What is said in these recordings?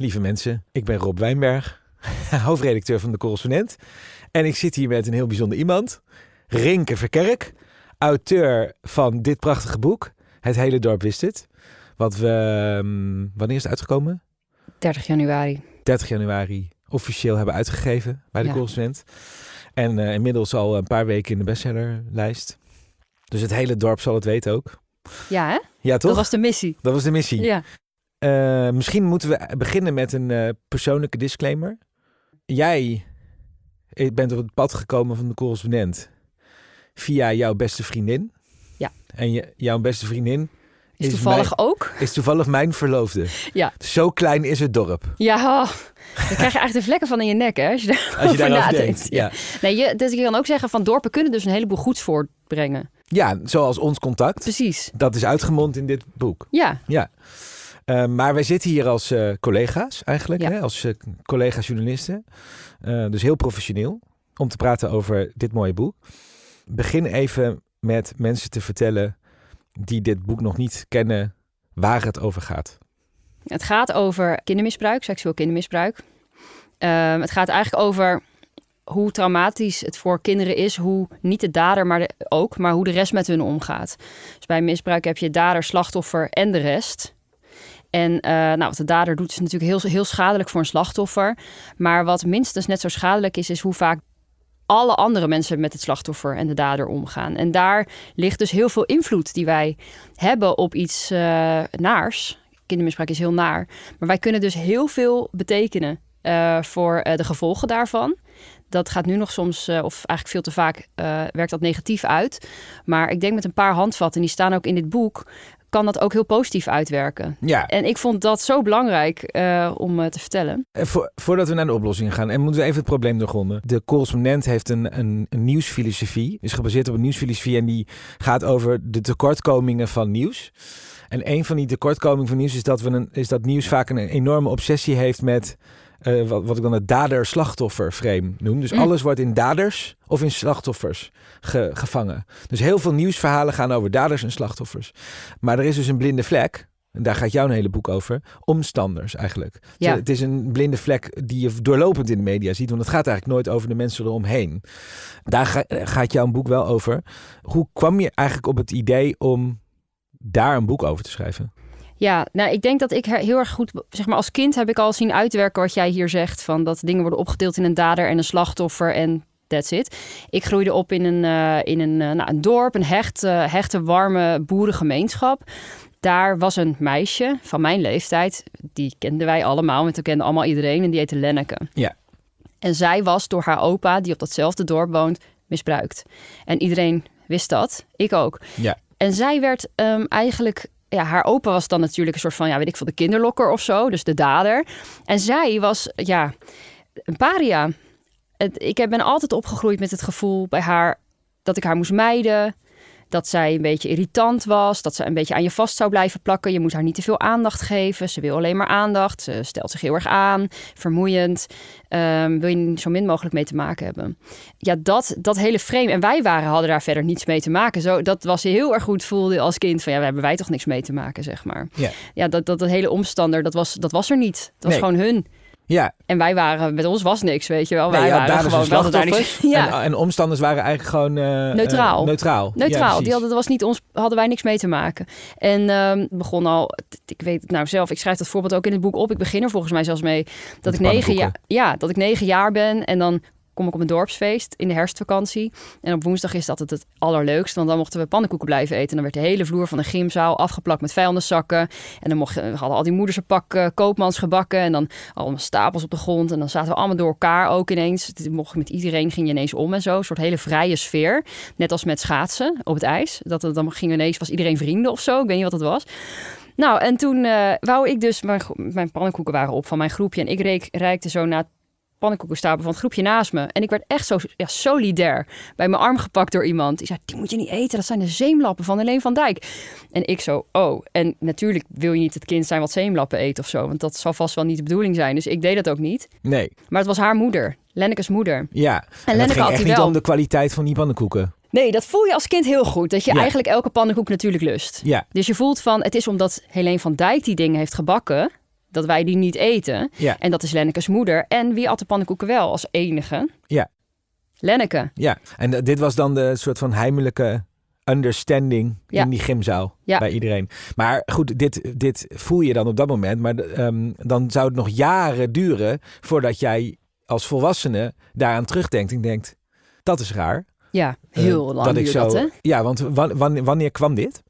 Lieve mensen, ik ben Rob Wijnberg, hoofdredacteur van de Correspondent. En ik zit hier met een heel bijzonder iemand. Rinke Verkerk, auteur van dit prachtige boek. Het hele dorp wist het. Wat we, ehm, wanneer is het uitgekomen? 30 januari. 30 januari officieel hebben uitgegeven bij de Ja. Correspondent. En eh, inmiddels al een paar weken in de bestsellerlijst. Dus het hele dorp zal het weten ook. Ja, hè? Ja, toch? Dat was de missie. Dat was de missie. Ja. Eh, misschien moeten we beginnen met een eh, persoonlijke disclaimer. Jij bent op het pad gekomen van de correspondent via jouw beste vriendin. Ja. En je, jouw beste vriendin Is, Is toevallig ook. is toevallig mijn verloofde. Ja. Zo klein is het dorp. Ja, oh, dan krijg je eigenlijk de vlekken van in je nek, hè? Als je, Als je daarover denkt. Ja. Nee, je, dus je kan ook zeggen van dorpen kunnen dus een heleboel goeds voortbrengen. ja, zoals ons contact. Precies. Dat is uitgemond in dit boek. Ja, Ja. Eh, maar wij zitten hier als eh, collega's eigenlijk, Ja. hè? als eh, collega-journalisten. Eh, dus heel professioneel om te praten over dit mooie boek. Begin even met mensen te vertellen die dit boek nog niet kennen, waar het over gaat. het gaat over kindermisbruik, seksueel kindermisbruik. Ehm, het gaat eigenlijk over hoe traumatisch het voor kinderen is, hoe niet de dader maar de, ook, maar hoe de rest met hun omgaat. Dus bij misbruik heb je dader, slachtoffer en de rest. En eh, nou, wat de dader doet is natuurlijk heel, heel schadelijk voor een slachtoffer. Maar wat minstens net zo schadelijk is, is hoe vaak alle andere mensen met het slachtoffer en de dader omgaan. En daar ligt dus heel veel invloed die wij hebben op iets eh, naars. Kindermisbruik is heel naar. Maar wij kunnen dus heel veel betekenen eh, voor de gevolgen daarvan. Dat gaat nu nog soms, of eigenlijk veel te vaak, werkt dat negatief uit. Maar ik denk met een paar handvatten, die staan ook in dit boek, kan dat ook heel positief uitwerken. Ja, En ik vond dat zo belangrijk eh, om eh, te vertellen. en voor, voordat we naar de oplossing gaan, en moeten we even het probleem doorgronden. De correspondent heeft een, een, een nieuwsfilosofie, is gebaseerd op een nieuwsfilosofie en die gaat over de tekortkomingen van nieuws. En een van die tekortkomingen van nieuws is dat, we een, is dat nieuws vaak een enorme obsessie heeft met eh, wat, wat ik dan het dader-slachtoffer frame noem. Dus Mm. alles wordt in daders of in slachtoffers ge- gevangen. Dus heel veel nieuwsverhalen gaan over daders en slachtoffers. Maar er is dus een blinde vlek. En daar gaat jouw hele boek over. Omstanders eigenlijk. Ja. Het is een blinde vlek die je doorlopend in de media ziet. Want het gaat eigenlijk nooit over de mensen eromheen. Daar ga- gaat jouw boek wel over. Hoe kwam je eigenlijk op het idee om daar een boek over te schrijven? Ja, nou, ik denk dat ik heel erg goed, zeg maar, als kind heb ik al zien uitwerken wat jij hier zegt, van dat dingen worden opgedeeld in een dader en een slachtoffer en that's it. Ik groeide op in een, eh, in een, eh, nou, een dorp, een hecht, eh, hechte, warme boerengemeenschap. Daar was een meisje van mijn leeftijd, die kenden wij allemaal, want we kenden allemaal iedereen en die heette Lenneke. Ja. En zij was door haar opa, die op datzelfde dorp woont, misbruikt. En iedereen wist dat, ik ook. Ja. En zij werd ehm, eigenlijk ja, haar opa was dan natuurlijk een soort van, ja, weet ik veel, de kinderlokker of zo, dus de dader. En zij was, ja, een paria. Het, ik ben altijd opgegroeid met het gevoel bij haar dat ik haar moest mijden. Dat zij een beetje irritant was. Dat ze een beetje aan je vast zou blijven plakken. Je moet haar niet te veel aandacht geven. Ze wil alleen maar aandacht. Ze stelt zich heel erg aan. Vermoeiend. Ehm, wil je zo min mogelijk mee te maken hebben. Ja, dat, dat hele frame. En wij waren, hadden daar verder niets mee te maken. Zo, dat was heel erg goed voelde als kind. Van ja, we hebben wij toch niks mee te maken, zeg maar. Ja. Ja, dat, dat, dat hele omstander, dat was, dat was er niet. Dat was Nee. gewoon hun. Ja, En wij waren, met ons was niks, weet je wel. nee, wij ja waren gewoon, we hadden daar. Ja. En, en omstanders waren eigenlijk gewoon... eh, Neutraal. eh, neutraal. Neutraal, precies. die hadden, dat was niet ons, hadden wij niks mee te maken. En ehm begon al, ik weet het nou zelf, ik schrijf dat voorbeeld ook in het boek op. Ik begin er volgens mij zelfs mee dat ik negen jaar, ja, dat ik negen jaar ben en dan kom ik op een dorpsfeest in de herfstvakantie. En op woensdag is dat het het allerleukst, want dan mochten we pannenkoeken blijven eten. En dan werd de hele vloer van de gymzaal afgeplakt met vijandenzakken. En dan mochten, we hadden al die moeders een pak eh, koopmansgebakken en dan allemaal stapels op de grond. En dan zaten we allemaal door elkaar ook ineens. Het mocht met iedereen ging je ineens om en zo. Een soort hele vrije sfeer. Net als met schaatsen op het ijs. Dat, dan ging ineens, was iedereen vrienden of zo. Ik weet niet wat het was. Nou, en toen eh, wou ik dus, mijn, mijn pannenkoeken waren op van mijn groepje. En ik reik, reikte zo het pannenkoekenstapel van het groepje naast me. En ik werd echt zo ja, solidair bij mijn arm gepakt door iemand. Die zei, die moet je niet eten, dat zijn de zeemlappen van Helene van Dijk. En ik zo, oh. En natuurlijk wil je niet het kind zijn wat zeemlappen eet of zo. Want dat zal vast wel niet de bedoeling zijn. Dus ik deed dat ook niet. Nee, Maar het was haar moeder, Lenneke's moeder. ja. En, Lenneke had echt niet wel. om de kwaliteit van die pannenkoeken. Nee, dat voel je als kind heel goed. Dat je Ja. eigenlijk elke pannenkoek natuurlijk lust. Ja, Dus je voelt van, het is omdat Helene van Dijk die dingen heeft gebakken. Dat wij die niet eten. Ja. En dat is Lenneke's moeder. En wie at de pannenkoeken wel als enige? Ja. Lenneke. Ja, en eh, dit was dan de soort van heimelijke understanding Ja. in die gymzaal Ja. bij iedereen. Maar goed, dit, dit voel je dan op dat moment. Maar ehm, dan zou het nog jaren duren voordat jij als volwassene daaraan terugdenkt en denkt, dat is raar. Ja, Eh, heel lang dat ik zo, dat, hè? Ja, want wa- wanneer, kwam dit?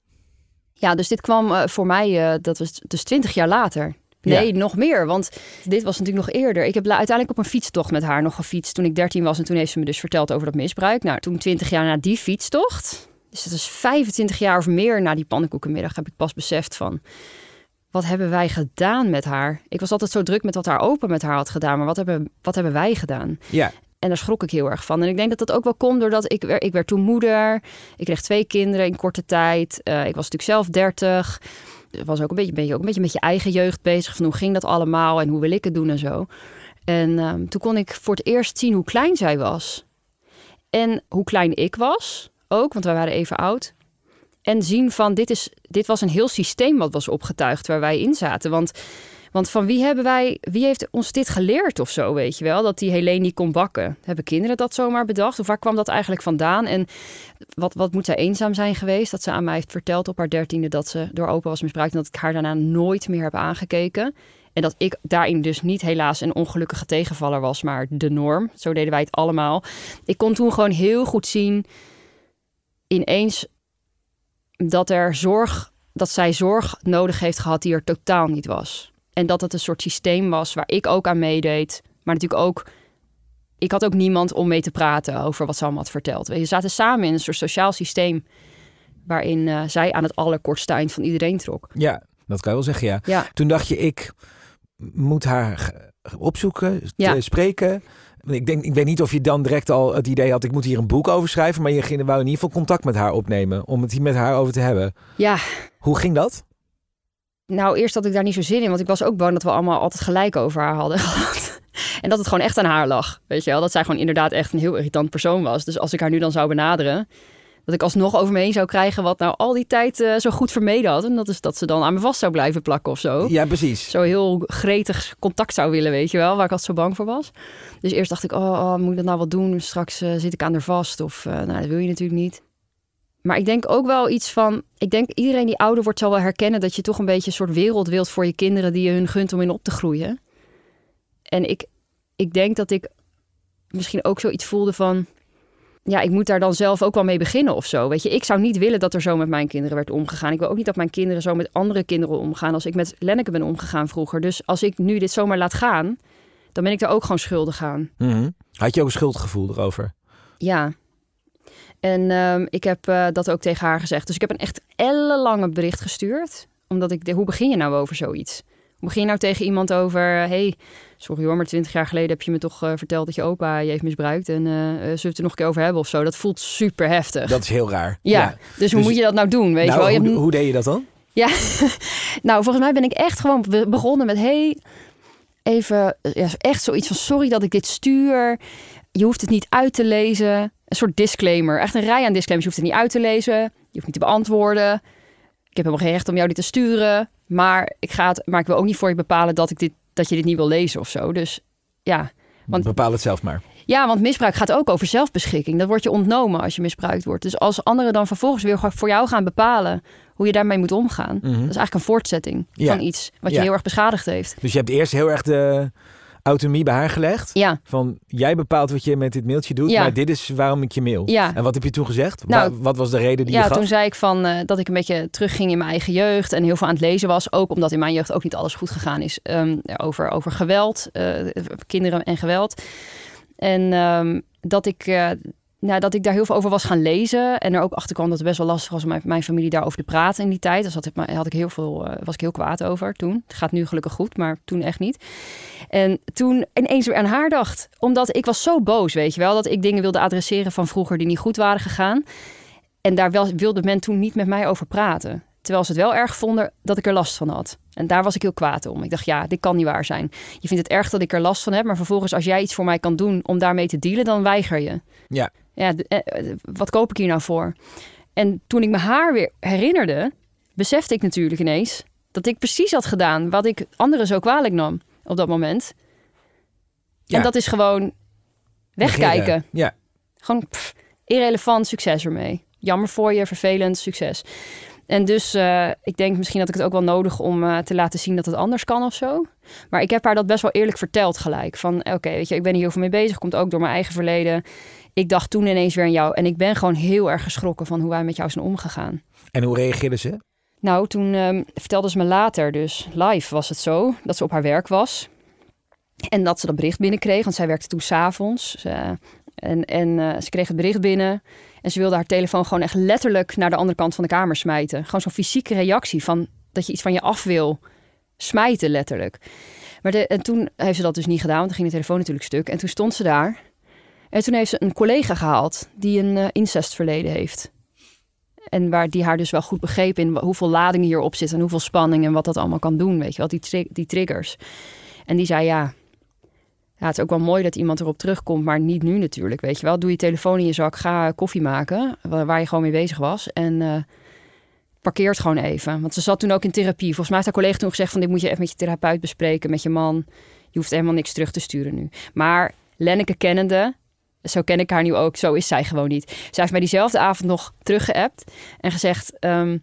Ja, dus dit kwam eh, voor mij, eh, dat was dus twintig jaar later. Nee, nog meer, want dit was natuurlijk nog eerder. Ik heb uiteindelijk op een fietstocht met haar nog gefietst toen ik 13 was. En toen heeft ze me dus verteld over dat misbruik. Nou, toen 20 jaar na die fietstocht, dus dat is 25 jaar of meer na die pannenkoekenmiddag, heb ik pas beseft van... Wat hebben wij gedaan met haar? Ik was altijd zo druk met wat haar opa met haar had gedaan. Maar wat hebben, wat hebben wij gedaan? Ja, En daar schrok ik heel erg van. En ik denk dat dat ook wel komt doordat ik, ik werd toen moeder. Ik kreeg twee kinderen in korte tijd. Eh, ik was natuurlijk zelf 30. Was ook een beetje, ook een beetje met je eigen jeugd bezig. Van hoe ging dat allemaal en hoe wil ik het doen en zo. En ehm, toen kon ik voor het eerst zien hoe klein zij was. En hoe klein ik was ook, want wij waren even oud. En zien van dit, is, dit was een heel systeem wat was opgetuigd waar wij in zaten. Want want van wie hebben wij, wie heeft ons dit geleerd of zo, weet je wel? Dat die Helene niet kon bakken. Hebben kinderen dat zomaar bedacht? Of waar kwam dat eigenlijk vandaan? En wat, wat moet zij eenzaam zijn geweest? Dat ze aan mij heeft verteld op haar dertiende dat ze door opa was misbruikt. En dat ik haar daarna nooit meer heb aangekeken. En dat ik daarin dus niet helaas een ongelukkige tegenvaller was, maar de norm. Zo deden wij het allemaal. Ik kon toen gewoon heel goed zien, ineens, dat er zorg, dat zij zorg nodig heeft gehad die er totaal niet was. En dat het een soort systeem was waar ik ook aan meedeed. Maar natuurlijk ook, ik had ook niemand om mee te praten over wat ze allemaal had verteld. We zaten samen in een soort sociaal systeem waarin eh, zij aan het allerkortste eind van iedereen trok. ja, dat kan je wel zeggen, ja. Ja, Toen dacht je, ik moet haar opzoeken, Ja. te spreken. Ik, denk, ik weet niet of je dan direct al het idee had, ik moet hier een boek over schrijven. Maar je ging, wou in ieder geval contact met haar opnemen, om het hier met haar over te hebben. ja. Hoe ging dat? Nou, eerst had ik daar niet zo zin in, want ik was ook bang dat we allemaal altijd gelijk over haar hadden gehad. En dat het gewoon echt aan haar lag. Weet je wel, dat zij gewoon inderdaad echt een heel irritant persoon was. Dus als ik haar nu dan zou benaderen, dat ik alsnog over me heen zou krijgen wat nou al die tijd eh, zo goed vermeden had. En dat is dat ze dan aan me vast zou blijven plakken of zo. Ja, precies. Zo heel gretig contact zou willen, weet je wel, waar ik altijd zo bang voor was. Dus eerst dacht ik, oh, oh moet ik dat nou wat doen? Straks eh, zit ik aan haar vast. Of, eh, nou, dat wil je natuurlijk niet. Maar ik denk ook wel iets van, ik denk iedereen die ouder wordt zal wel herkennen dat je toch een beetje een soort wereld wilt voor je kinderen die je hun gunt om in op te groeien. En ik, ik denk dat ik misschien ook zoiets voelde van, ja, ik moet daar dan zelf ook wel mee beginnen of zo. Weet je, ik zou niet willen dat er zo met mijn kinderen werd omgegaan. Ik wil ook niet dat mijn kinderen zo met andere kinderen omgaan als ik met Lenneke ben omgegaan vroeger. Dus als ik nu dit zomaar laat gaan, dan ben ik er ook gewoon schuldig aan. Mhm. Had je ook een schuldgevoel erover? Ja. En ehm, ik heb eh, dat ook tegen haar gezegd. Dus ik heb een echt ellenlange bericht gestuurd. Omdat ik, de, hoe begin je nou over zoiets? Hoe begin je nou tegen iemand over... hey, sorry hoor, maar twintig jaar geleden heb je me toch eh, verteld dat je opa je heeft misbruikt. En eh, zullen we het er nog een keer over hebben of zo? Dat voelt super heftig. Dat is heel raar. ja. dus hoe Dus- moet je dat nou doen? Weet nou, je wel? Je hoe, hebt hoe deed je dat dan? ja, nou volgens mij ben ik echt gewoon be- begonnen met hey, even ja, echt zoiets van sorry dat ik dit stuur. Je hoeft het niet uit te lezen. Een soort disclaimer, echt een rij aan disclaimers. Je hoeft het niet uit te lezen. Je hoeft niet te beantwoorden. Ik heb helemaal geen recht om jou dit te sturen. Maar ik ga het, maar ik wil ook niet voor je bepalen dat ik dit, dat je dit niet wil lezen of zo. Dus ja, Want- Bepaal het zelf maar. ja, want misbruik gaat ook over zelfbeschikking. Dat wordt je ontnomen als je misbruikt wordt. Dus als anderen dan vervolgens weer voor jou gaan bepalen hoe je daarmee moet omgaan. Mhm. Dat is eigenlijk een voortzetting Ja. van iets wat je Ja. heel erg beschadigd heeft. Dus je hebt eerst heel erg de autonomie bij haar gelegd. Ja, Van jij bepaalt wat je met dit mailtje doet, Ja. maar dit is waarom ik je mail. ja. En wat heb je toen gezegd? Nou, Wa- wat was de reden die Ja, je gaf? toen zei ik van eh, dat ik een beetje terugging in mijn eigen jeugd en heel veel aan het lezen was. Ook omdat in mijn jeugd ook niet alles goed gegaan is ehm, over, over geweld, eh, kinderen en geweld. En ehm, dat ik. eh, nou, dat ik daar heel veel over was gaan lezen. En er ook achter kwam dat het best wel lastig was om mijn, mijn familie daarover te praten in die tijd. Dus heb, had ik heel veel, eh, was ik heel kwaad over toen. Het gaat nu gelukkig goed, maar toen echt niet. En toen ineens weer aan haar dacht. Omdat ik was zo boos, weet je wel. Dat ik dingen wilde adresseren van vroeger die niet goed waren gegaan. En daar wilde men toen niet met mij over praten. Terwijl ze het wel erg vonden dat ik er last van had. En daar was ik heel kwaad om. Ik dacht, ja, dit kan niet waar zijn. Je vindt het erg dat ik er last van heb, maar vervolgens als jij iets voor mij kan doen om daarmee te dealen, dan weiger je. Ja. Ja, eh, wat koop ik hier nou voor? En toen ik me haar weer herinnerde, besefte ik natuurlijk ineens Dat ik precies had gedaan wat ik anderen zo kwalijk nam op dat moment. Ja. En dat is gewoon wegkijken. Negeren. Ja. Gewoon pff, irrelevant, succes ermee. Jammer voor je, vervelend, succes. En dus eh, ik denk misschien dat ik het ook wel nodig om eh, te laten zien dat het anders kan of zo. Maar ik heb haar dat best wel eerlijk verteld gelijk. Van oké, weet je, ik ben hier heel veel mee bezig. Komt ook door mijn eigen verleden. Ik dacht toen ineens weer aan jou. En ik ben gewoon heel erg geschrokken van hoe wij met jou zijn omgegaan. En hoe reageerde ze? Nou, toen ehm, vertelde ze me later, dus live was het zo, dat ze op haar werk was. En dat ze dat bericht binnenkreeg, want zij werkte toen s'avonds. Ze- En, en eh, ze kreeg het bericht binnen. En ze wilde haar telefoon gewoon echt letterlijk naar de andere kant van de kamer smijten. Gewoon zo'n fysieke reactie van dat je iets van je af wil smijten, letterlijk. Maar de, en toen heeft ze dat dus niet gedaan, want toen ging de telefoon natuurlijk stuk. En toen stond ze daar. En toen heeft ze een collega gehaald die een eh, incestverleden heeft. En waar die haar dus wel goed begreep in hoeveel ladingen hierop zitten en hoeveel spanning en wat dat allemaal kan doen, weet je wel, die, die triggers. En die zei ja, ja, het is ook wel mooi dat iemand erop terugkomt, maar niet nu natuurlijk, weet je wel. Doe je telefoon in je zak, ga koffie maken, wa- waar je gewoon mee bezig was. En eh parkeer het gewoon even. Want ze zat toen ook in therapie. Volgens mij heeft haar collega toen gezegd van dit moet je even met je therapeut bespreken, met je man. Je hoeft helemaal niks terug te sturen nu. Maar Lenneke kennende, zo ken ik haar nu ook, zo is zij gewoon niet. Zij heeft mij diezelfde avond nog teruggeappt en gezegd... ehm,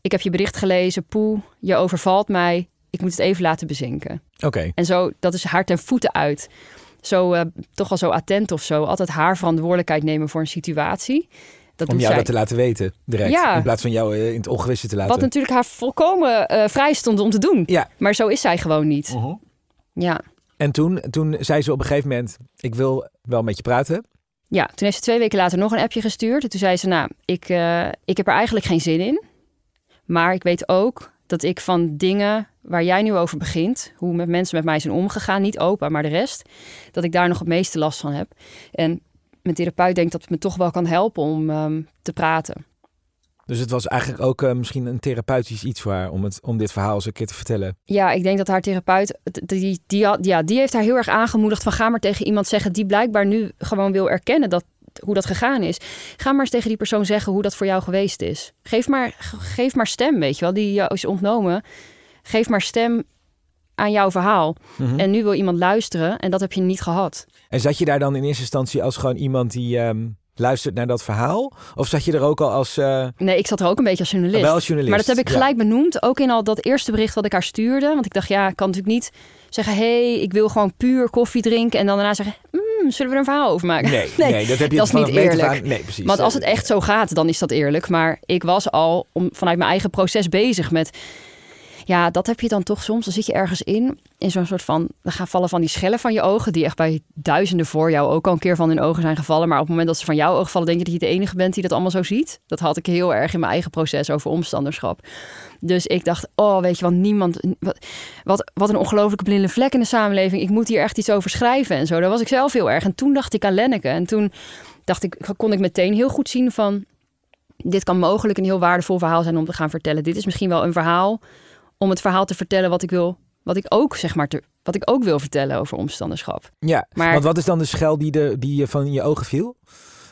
ik heb je bericht gelezen, poe, je overvalt mij. Ik moet het even laten bezinken. Oké. En zo, dat is haar ten voeten uit. Zo, eh, toch wel zo attent of zo. Altijd haar verantwoordelijkheid nemen voor een situatie. Dat Om jou zij. dat te laten weten, direct. Ja. In plaats van jou eh, in het ongewisse te laten. Wat natuurlijk haar volkomen eh, vrij stond om te doen. Ja. Maar zo is zij gewoon niet. Ja. En toen, toen zei ze op een gegeven moment, ik wil wel met je praten. Ja, toen heeft ze twee weken later nog een appje gestuurd. En toen zei ze, nou, ik, eh, ik heb er eigenlijk geen zin in. Maar ik weet ook dat ik van dingen waar jij nu over begint... hoe met mensen met mij zijn omgegaan, niet opa, maar de rest... dat ik daar nog het meeste last van heb. En mijn therapeut denkt dat het me toch wel kan helpen om ehm, te praten. Dus het was eigenlijk ook eh, misschien een therapeutisch iets voor haar om, het, om dit verhaal eens een keer te vertellen. Ja, ik denk dat haar therapeut, die, die, had- ja, die heeft haar heel erg aangemoedigd van ga maar tegen iemand zeggen die blijkbaar nu gewoon wil erkennen dat, hoe dat gegaan is. Ga maar eens tegen die persoon zeggen hoe dat voor jou geweest is. Geef maar, ge- geef maar stem, weet je wel, die jou is ontnomen. Geef maar stem aan jouw verhaal. Mhm. En nu wil iemand luisteren en dat heb je niet gehad. En zat je daar dan in eerste instantie als gewoon iemand die ehm, luistert naar dat verhaal? Of zat je er ook al als, eh, Nee, ik zat er ook een beetje als journalist. wel als journalist? Maar dat heb ik Ja. gelijk benoemd, ook in al dat eerste bericht wat ik haar stuurde. Want ik dacht, ja, ik kan natuurlijk niet zeggen... hé, hey, ik wil gewoon puur koffie drinken... en dan daarna zeggen, "Mm, zullen we er een verhaal over maken? Nee, nee, dat heb je dat is niet eerlijk. aan- Nee, precies. Want als het echt zo gaat, dan is dat eerlijk. Maar ik was al om, vanuit mijn eigen proces bezig met... Ja, dat heb je dan toch soms. Dan zit je ergens in, in zo'n soort van... Dan gaan vallen van die schellen van je ogen... die echt bij duizenden voor jou ook al een keer van hun ogen zijn gevallen. Maar op het moment dat ze van jouw ogen vallen... denk je dat je de enige bent die dat allemaal zo ziet. Dat had ik heel erg in mijn eigen proces over omstanderschap. Dus ik dacht, oh, weet je, want niemand... Wat, wat, een ongelooflijke blinde vlek in de samenleving. Ik moet hier echt iets over schrijven en zo. Daar was ik zelf heel erg. En toen dacht ik aan Lenneke. En toen dacht ik, kon ik meteen heel goed zien van... dit kan mogelijk een heel waardevol verhaal zijn om te gaan vertellen. Dit is misschien wel een verhaal om het verhaal te vertellen wat ik wil... wat ik ook, zeg maar, te, wat ik ook wil vertellen over omstanderschap. Ja, Maar- want wat is dan de schel die, de, die je van je ogen viel?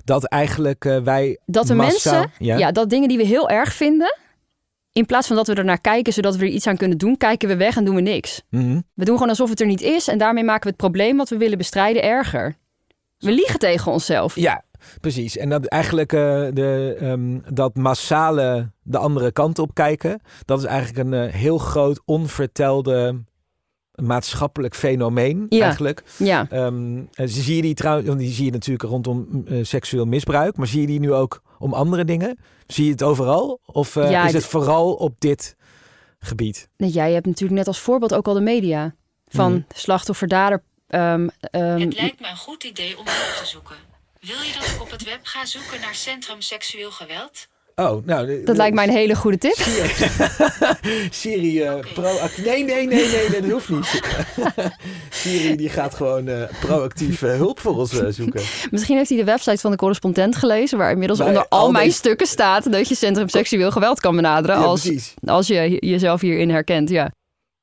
Dat eigenlijk eh, wij Dat de mensen, ja? dat dingen die we heel erg vinden... in plaats van dat we er naar kijken zodat we er iets aan kunnen doen... kijken we weg en doen we niks. Mhm. We doen gewoon alsof het er niet is... en daarmee maken we het probleem wat we willen bestrijden erger. We liegen tegen onszelf. Ja, precies. En dat eigenlijk eh, de, ehm, dat massale de andere kant op kijken, dat is eigenlijk een eh, heel groot onvertelde maatschappelijk fenomeen Ja. eigenlijk. Ja. Ehm, en zie je die trouwens, want die zie je natuurlijk rondom eh, seksueel misbruik, maar zie je die nu ook om andere dingen? Zie je het overal? Of eh, Ja, is het vooral op dit gebied? Nee, jij hebt natuurlijk net als voorbeeld ook al de media. Van Mhm. slachtoffer, dader. ehm, ehm, Het lijkt me een goed idee om hulp te zoeken. Wil je dat ik op het web ga zoeken naar Centrum Seksueel Geweld? Oh, nou. de- dat de- lijkt mij een hele goede tip. Siri eh, proactief. Nee, nee, nee, nee, nee, dat hoeft niet. Siri die gaat gewoon eh, proactief eh, hulp voor ons zoeken. Misschien heeft hij de website van de correspondent gelezen... waar inmiddels onder al, al mijn deze- stukken staat... dat je Centrum Seksueel Geweld kan benaderen... Ja, als, precies. als je jezelf hierin herkent, ja.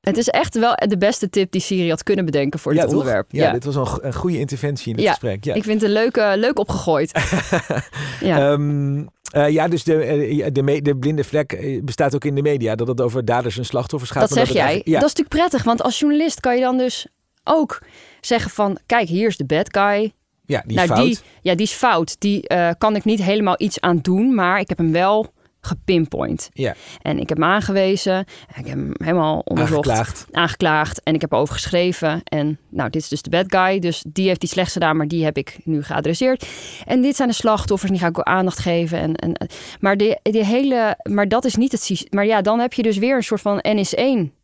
Het is echt wel de beste tip die Siri had kunnen bedenken voor ja, dit toch? onderwerp. Ja, dit was een, go- een goede interventie in het Ja, gesprek. Ja. Ik vind het leuk, leuk opgegooid. ja. Ehm, Eh, ja, dus de, eh, de, me- de blinde vlek eh, bestaat ook in de media. Dat het over daders en slachtoffers gaat. Dat zeg het jij. Dat is natuurlijk prettig, want als journalist kan je dan dus ook zeggen van... kijk, hier is de bad guy. ja die nou, fout. Die, ja, die is fout. Die kan ik niet helemaal iets aan doen, maar ik heb hem wel gepinpoint. Ja. En ik heb hem aangewezen. Ik heb hem helemaal onderzocht. Aangeklaagd. Aangeklaagd. En ik heb erover geschreven. En nou, dit is dus de bad guy. Dus die heeft iets slechts gedaan, maar die heb ik nu geadresseerd. En dit zijn de slachtoffers. En die ga ik ook aandacht geven. En, en, maar, die, die hele, maar dat is niet het systeem. Maar ja, dan heb je dus weer een soort van NS1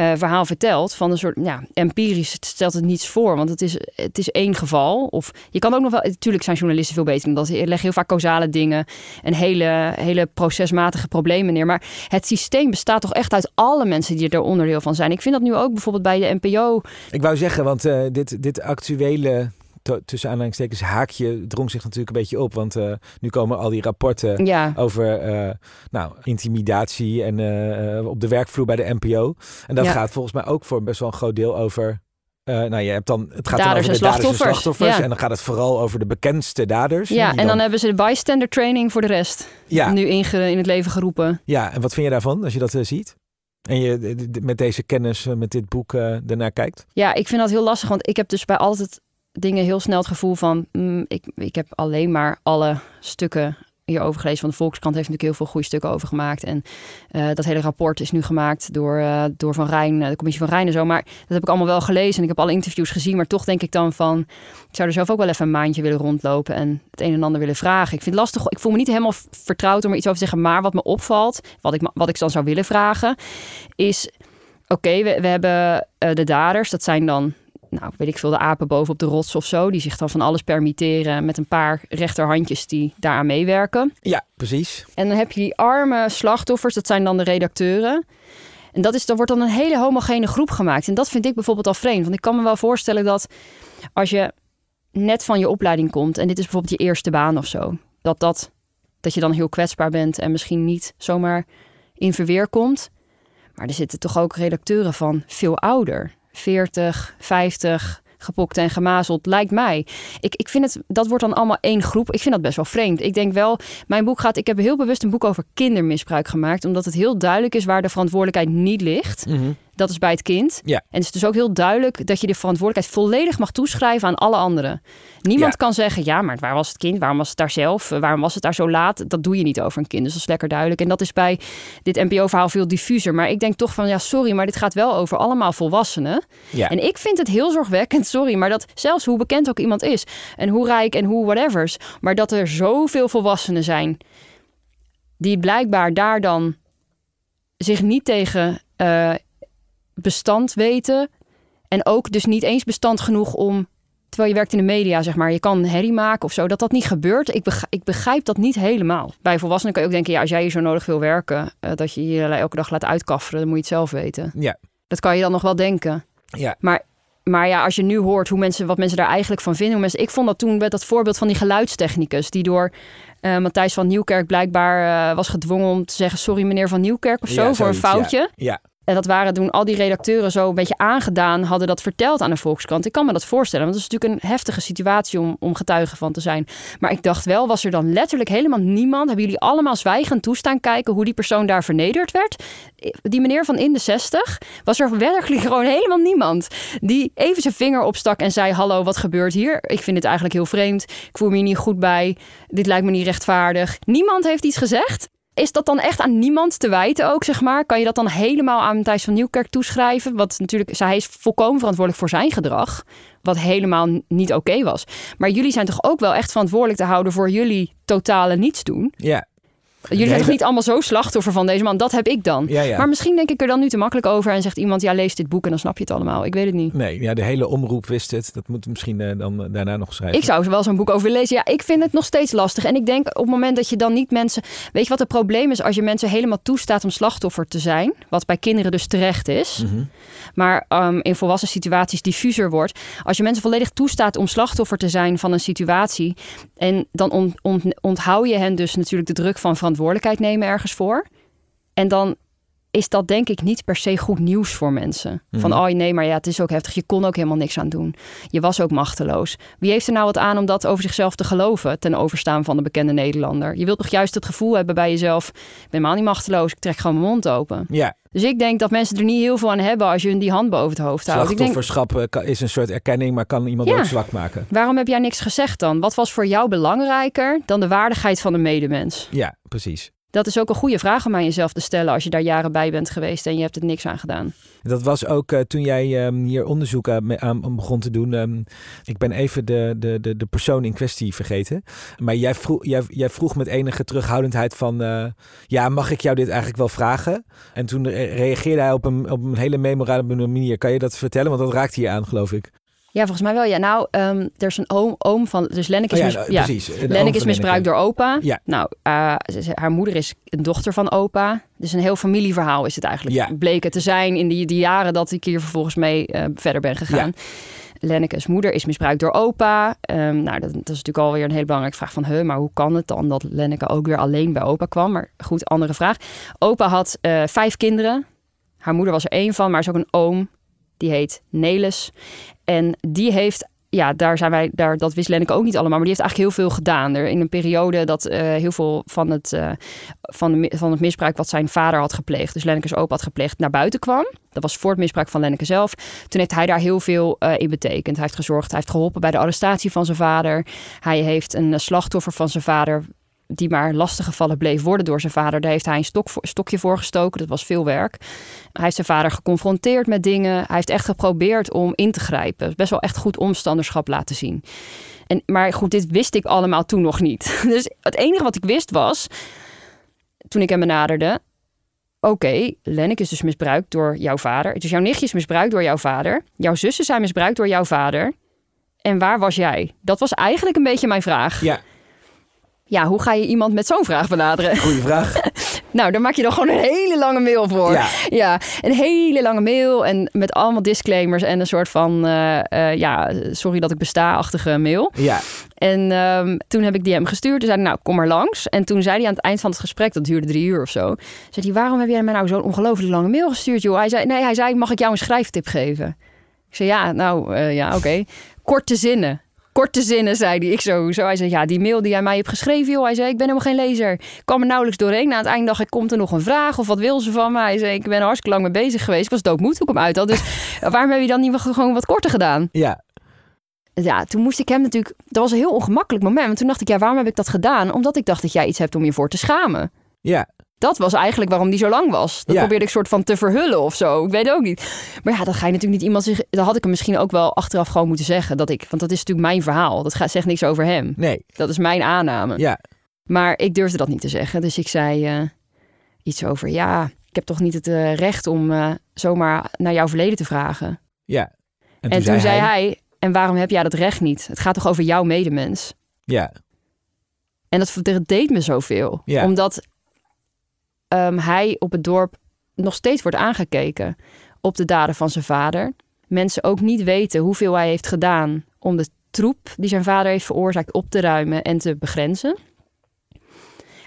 eh, verhaal verteld. Van een soort, ja, empirisch stelt het niets voor. Want het is, het is één geval. Of je kan ook nog wel, natuurlijk zijn journalisten veel beter dan dat. Ze leggen heel vaak causale dingen en hele, hele procesmatige problemen neer. Maar het systeem bestaat toch echt uit alle mensen die er onderdeel van zijn. Ik vind dat nu ook bijvoorbeeld bij de NPO. Ik wou zeggen, want eh, dit, dit actuele, tussen aanhalingstekens, haakje drong zich natuurlijk een beetje op. Want eh, nu komen al die rapporten Ja, over eh, nou, intimidatie en eh, op de werkvloer bij de NPO. En dat Ja. gaat volgens mij ook voor best wel een groot deel over. nou, je hebt dan, het gaat dan over de daders en slachtoffers. Ja. En dan gaat het vooral over de bekendste daders. ja en dan hebben ze de bystander training voor de rest. ja, Nu inge- in het leven geroepen. ja, en wat vind je daarvan als je dat ziet? En je met deze kennis, met dit boek ernaar kijkt? Ja, ik vind dat heel lastig, want ik heb dus bij altijd dingen heel snel het gevoel van... mm, ik, ik heb alleen maar alle stukken hierover gelezen. Want de Volkskrant heeft natuurlijk heel veel goede stukken over gemaakt. En uh, dat hele rapport is nu gemaakt door, uh, door Van Rijn, de commissie van Rijn en zo. Maar dat heb ik allemaal wel gelezen en ik heb alle interviews gezien. Maar toch denk ik dan van, ik zou er zelf ook wel even een maandje willen rondlopen en het een en ander willen vragen. Ik vind het lastig, ik voel me niet helemaal vertrouwd om er iets over te zeggen. Maar wat me opvalt, wat ik, wat ik dan zou willen vragen, is... Oké, we, we hebben de daders, dat zijn dan nou, weet ik veel, de apen boven op de rots of zo. Die zich dan van alles permitteren met een paar rechterhandjes die daaraan meewerken. Ja, precies. En dan heb je die arme slachtoffers, dat zijn dan de redacteuren. En dat is, dan wordt dan een hele homogene groep gemaakt. En dat vind ik bijvoorbeeld al vreemd. Want ik kan me wel voorstellen dat als je net van je opleiding komt... en dit is bijvoorbeeld je eerste baan of zo... dat, dat, dat je dan heel kwetsbaar bent en misschien niet zomaar in verweer komt. Maar er zitten toch ook redacteuren van veel ouder... 40, 50, gepokt en gemazeld, lijkt mij. Ik, ik vind het, dat wordt dan allemaal één groep. Ik vind dat best wel vreemd. Ik denk wel, mijn boek gaat, ik heb heel bewust een boek over kindermisbruik gemaakt, omdat het heel duidelijk is waar de verantwoordelijkheid niet ligt. -hmm. Dat is bij het kind. Ja. En het is dus ook heel duidelijk dat je de verantwoordelijkheid volledig mag toeschrijven aan alle anderen. Niemand Ja. kan zeggen, ja, maar waar was het kind? Waarom was het daar zelf? Waarom was het daar zo laat? Dat doe je niet over een kind. Dus dat is lekker duidelijk. En dat is bij dit NPO-verhaal veel diffuser. Maar ik denk toch van, ja, sorry, maar dit gaat wel over allemaal volwassenen. Ja. En ik vind het heel zorgwekkend, sorry, maar dat zelfs hoe bekend ook iemand is en hoe rijk en hoe whatevers, maar dat er zoveel volwassenen zijn die blijkbaar daar dan zich niet tegen uh, bestand weten en ook dus niet eens bestand genoeg om terwijl je werkt in de media, zeg maar, je kan herrie maken of zo, dat dat niet gebeurt. Ik begrijp, ik begrijp dat niet helemaal. Bij volwassenen kan je ook denken, ja, als jij hier zo nodig wil werken, uh, dat je je elke dag laat uitkafferen, dan moet je het zelf weten. Ja. Dat kan je dan nog wel denken. Ja. Maar maar ja, als je nu hoort hoe mensen, wat mensen daar eigenlijk van vinden. Hoe mensen, ik vond dat toen met dat voorbeeld van die geluidstechnicus. Die door uh, Matthijs van Nieuwkerk blijkbaar uh, was gedwongen om te zeggen... sorry meneer van Nieuwkerk of zo, ja, voor een foutje. Ja. ja. En dat waren toen al die redacteuren zo een beetje aangedaan... hadden dat verteld aan de Volkskrant. Ik kan me dat voorstellen, want het is natuurlijk een heftige situatie... om, om getuige van te zijn. Maar ik dacht wel, was er dan letterlijk helemaal niemand... hebben jullie allemaal zwijgend toestaan kijken... hoe die persoon daar vernederd werd? Die meneer van in de 60, was er werkelijk gewoon helemaal niemand... die even zijn vinger opstak en zei... hallo, wat gebeurt hier? Ik vind het eigenlijk heel vreemd. Ik voel me hier niet goed bij. Dit lijkt me niet rechtvaardig. Niemand heeft iets gezegd. Is dat dan echt aan niemand te wijten ook, zeg maar? Kan je dat dan helemaal aan Matthijs van Nieuwkerk toeschrijven? Wat natuurlijk, hij is volkomen verantwoordelijk voor zijn gedrag. Wat helemaal niet oké was. Maar jullie zijn toch ook wel echt verantwoordelijk te houden voor jullie totale niets doen? Ja. Jullie zijn toch niet allemaal zo slachtoffer van deze man? Dat heb ik dan. Ja, ja. Maar misschien denk ik er dan nu te makkelijk over en zegt iemand: ja, lees dit boek en dan snap je het allemaal. Ik weet het niet. Nee, ja, de hele omroep wist het. Dat moet misschien uh, dan uh, daarna nog schrijven. Ik zou wel zo'n boek over willen lezen. Ja, ik vind het nog steeds lastig. En ik denk op het moment dat je dan niet mensen. Weet je wat het probleem is als je mensen helemaal toestaat om slachtoffer te zijn? Wat bij kinderen dus terecht is. Mm -hmm. Maar um, in volwassen situaties diffuser wordt. Als je mensen volledig toestaat om slachtoffer te zijn van een situatie. En dan on, on, onthoud je hen dus natuurlijk de druk van verantwoordelijkheid nemen ergens voor. En dan is dat denk ik niet per se goed nieuws voor mensen. Van, Mhm. oh nee, maar ja, het is ook heftig. Je kon ook helemaal niks aan doen. Je was ook machteloos. Wie heeft er nou wat aan om dat over zichzelf te geloven... ten overstaan van de bekende Nederlander? Je wilt toch juist het gevoel hebben bij jezelf... ik ben helemaal niet machteloos, ik trek gewoon mijn mond open. Ja, Dus ik denk dat mensen er niet heel veel aan hebben... als je hun die hand boven het hoofd houdt. Ik denk, slachtofferschap eh, kan- is een soort erkenning, maar kan iemand Ja. ook zwak maken. waarom heb jij niks gezegd dan? Wat was voor jou belangrijker dan de waardigheid van de medemens? Ja, precies. Dat is ook een goede vraag om aan jezelf te stellen... als je daar jaren bij bent geweest en je hebt er niks aan gedaan. Dat was ook eh, toen jij ehm, hier onderzoek aan, me- aan begon te doen. ehm, ik ben even de, de, de, de persoon in kwestie vergeten. Maar jij vroeg, jij, jij vroeg met enige terughoudendheid van... eh, ja, mag ik jou dit eigenlijk wel vragen? En toen re- reageerde hij op een, op een hele memorabele manier. Kan je dat vertellen? Want dat raakt hier aan, geloof ik. Ja, volgens mij wel. Ja, nou, ehm, er is een oom, oom van... Dus Lenneke is, Oh mis- nou, ja, precies. Is misbruikt door opa. Ja. Nou, eh, ze- haar moeder is een dochter van opa. Dus een heel familieverhaal is het eigenlijk. Ja. Bleek het te zijn in die, die jaren dat ik hier vervolgens mee eh, verder ben gegaan. Lenneke's moeder is misbruikt door opa. Ehm, nou, dat, dat is natuurlijk alweer een hele belangrijke vraag van... Huh, maar hoe kan het dan dat Lenneke ook weer alleen bij opa kwam? Maar goed, andere vraag. Opa had eh, vijf kinderen. Haar moeder was er één van, maar is ook een oom. Die heet Nelis. En die heeft ja, daar zijn wij, daar, dat wist Lenneke ook niet allemaal, maar die heeft eigenlijk heel veel gedaan. Er in een periode dat eh, heel veel van het, eh, van, de, van het misbruik wat zijn vader had gepleegd, dus Lenneke's opa had gepleegd, naar buiten kwam. Dat was voor het misbruik van Lenneke zelf. Toen heeft hij daar heel veel eh, in betekend. Hij heeft gezorgd, hij heeft geholpen bij de arrestatie van zijn vader. Hij heeft een slachtoffer van zijn vader die maar lastiggevallen bleef worden door zijn vader. Daar heeft hij een stok stokje voor gestoken. Dat was veel werk. Hij heeft zijn vader geconfronteerd met dingen. Hij heeft echt geprobeerd om in te grijpen. Best wel echt goed omstanderschap laten zien. En, maar goed, dit wist ik allemaal toen nog niet. Dus het enige wat ik wist was, toen ik hem benaderde... Oké, Lennik is dus misbruikt door jouw vader. Dus jouw nichtje is misbruikt door jouw vader. Jouw zussen zijn misbruikt door jouw vader. En waar was jij? Dat was eigenlijk een beetje mijn vraag. Ja, Ja, hoe ga je iemand met zo'n vraag benaderen? goede vraag. Nou, daar maak je dan gewoon een hele lange mail voor. Ja. Ja, een hele lange mail en met allemaal disclaimers en een soort van, eh, eh, ja, sorry dat ik besta-achtige mail. Ja, En ehm, toen heb ik die hem gestuurd. Toen zei hij, nou, kom maar langs. En toen zei hij aan het eind van het gesprek, dat duurde drie uur of zo, zei hij, waarom heb jij mij nou zo'n ongelooflijk lange mail gestuurd, joh? Hij zei, nee, hij zei, mag ik jou een schrijftip geven? Ik zei, ja, nou, eh, ja, oké. Korte zinnen. Korte zinnen, zei hij. Ik zo, zo. Hij zei, ja, die mail die jij mij hebt geschreven, joh. Hij zei, ik ben helemaal geen lezer. Ik kwam er nauwelijks doorheen. Na het eind dacht ik, komt er nog een vraag? Of wat wil ze van me? Hij zei, ik ben er hartstikke lang mee bezig geweest. Ik was doodmoed toen ik hem uit had. Dus waarom heb je dan niet gewoon wat korter gedaan? ja, Ja, toen moest ik hem natuurlijk... Dat was een heel ongemakkelijk moment. Want toen dacht ik, ja, waarom heb ik dat gedaan? Omdat ik dacht dat jij iets hebt om je voor te schamen. ja. Dat was eigenlijk waarom die zo lang was. Dat Ja. probeerde ik soort van te verhullen of zo. Ik weet ook niet. Maar ja, dat ga je natuurlijk niet iemand zich... Dat had ik hem misschien ook wel achteraf gewoon moeten zeggen. Dat ik, want dat is natuurlijk mijn verhaal. Dat gaat, zegt niks over hem. Nee, Dat is mijn aanname. ja. Maar ik durfde dat niet te zeggen. Dus ik zei eh, iets over... Ja, ik heb toch niet het eh, recht om eh, zomaar naar jouw verleden te vragen. Ja. En, toen, zei hij... En waarom heb jij dat recht niet? Het gaat toch over jouw medemens? Ja, En dat, dat deed me zoveel. Ja. Omdat ehm, hij op het dorp nog steeds wordt aangekeken op de daden van zijn vader. Mensen ook niet weten hoeveel hij heeft gedaan om de troep die zijn vader heeft veroorzaakt op te ruimen en te begrenzen.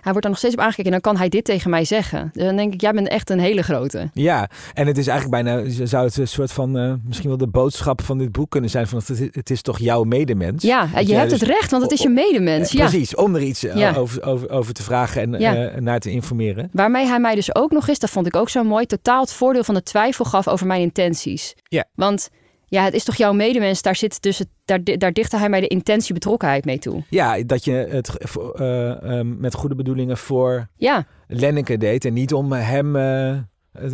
Hij wordt er nog steeds op aangekeken en dan kan hij dit tegen mij zeggen. Dus dan denk ik, jij bent echt een hele grote. ja. En het is eigenlijk bijna, zou het een soort van, eh, misschien wel de boodschap van dit boek kunnen zijn van het, is- het is toch jouw medemens? Ja, je hebt dus- het recht, want het is je medemens. Ja. Precies, om er iets eh, Ja. over, over, over te vragen en Ja. eh, naar te informeren. Waarmee hij mij dus ook nog eens, dat vond ik ook zo mooi, totaal het voordeel van de twijfel gaf over mijn intenties. Ja. Want ja, het is toch jouw medemens, daar, zit dus, daar, daar dichtte hij mij de intentie betrokkenheid mee toe. Ja, dat je het eh, eh, met goede bedoelingen voor Ja, Lenneke deed en niet om hem eh,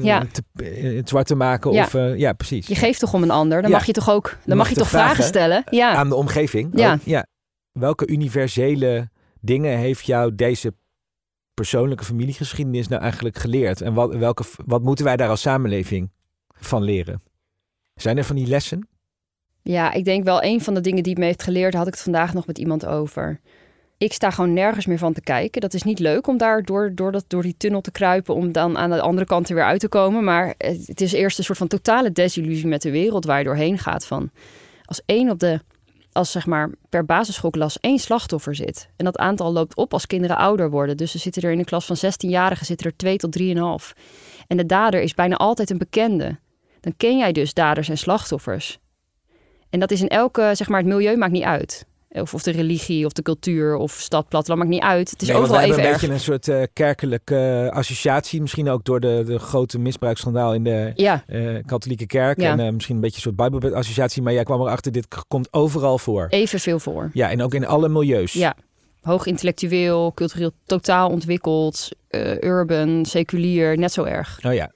Ja. te, eh, het zwart te maken. Ja. Of, eh, ja, precies. je geeft toch om een ander, dan Ja. mag je toch ook, dan mag mag je toch vragen, vragen. stellen. Ja. Aan de omgeving. Ja. ook. ja. Welke universele dingen heeft jou deze persoonlijke familiegeschiedenis nou eigenlijk geleerd? En wat, welke, wat moeten wij daar als samenleving van leren? Zijn er van die lessen? Ja, ik denk wel een van de dingen die het me heeft geleerd, had ik het vandaag nog met iemand over. Ik sta gewoon nergens meer van te kijken. Dat is niet leuk om daar door, door, dat, door die tunnel te kruipen, om dan aan de andere kant er weer uit te komen. Maar het is eerst een soort van totale desillusie met de wereld waar je doorheen gaat. Van als één op de als zeg maar per basisschoolklas één slachtoffer zit. En dat aantal loopt op als kinderen ouder worden. Dus er zitten er in een klas van 16-jarigen zitten er 2 tot 3,5. En de dader is bijna altijd een bekende. Dan ken jij dus daders en slachtoffers. En dat is in elke, zeg maar, het milieu maakt niet uit. Of, of de religie, of de cultuur, of stad, platteland, maakt niet uit. Het is Nee, overal we even hebben erg. een beetje een soort eh, kerkelijke eh, associatie. Misschien ook door de, de grote misbruiksschandaal in de Ja, eh, katholieke kerk. Ja. En misschien een beetje een soort bijbelassociatie. Maar jij kwam erachter, dit komt overal voor. evenveel voor. Ja, en ook in alle milieus. Ja, hoog intellectueel, cultureel totaal ontwikkeld, urban, seculier, net zo erg. Oh ja.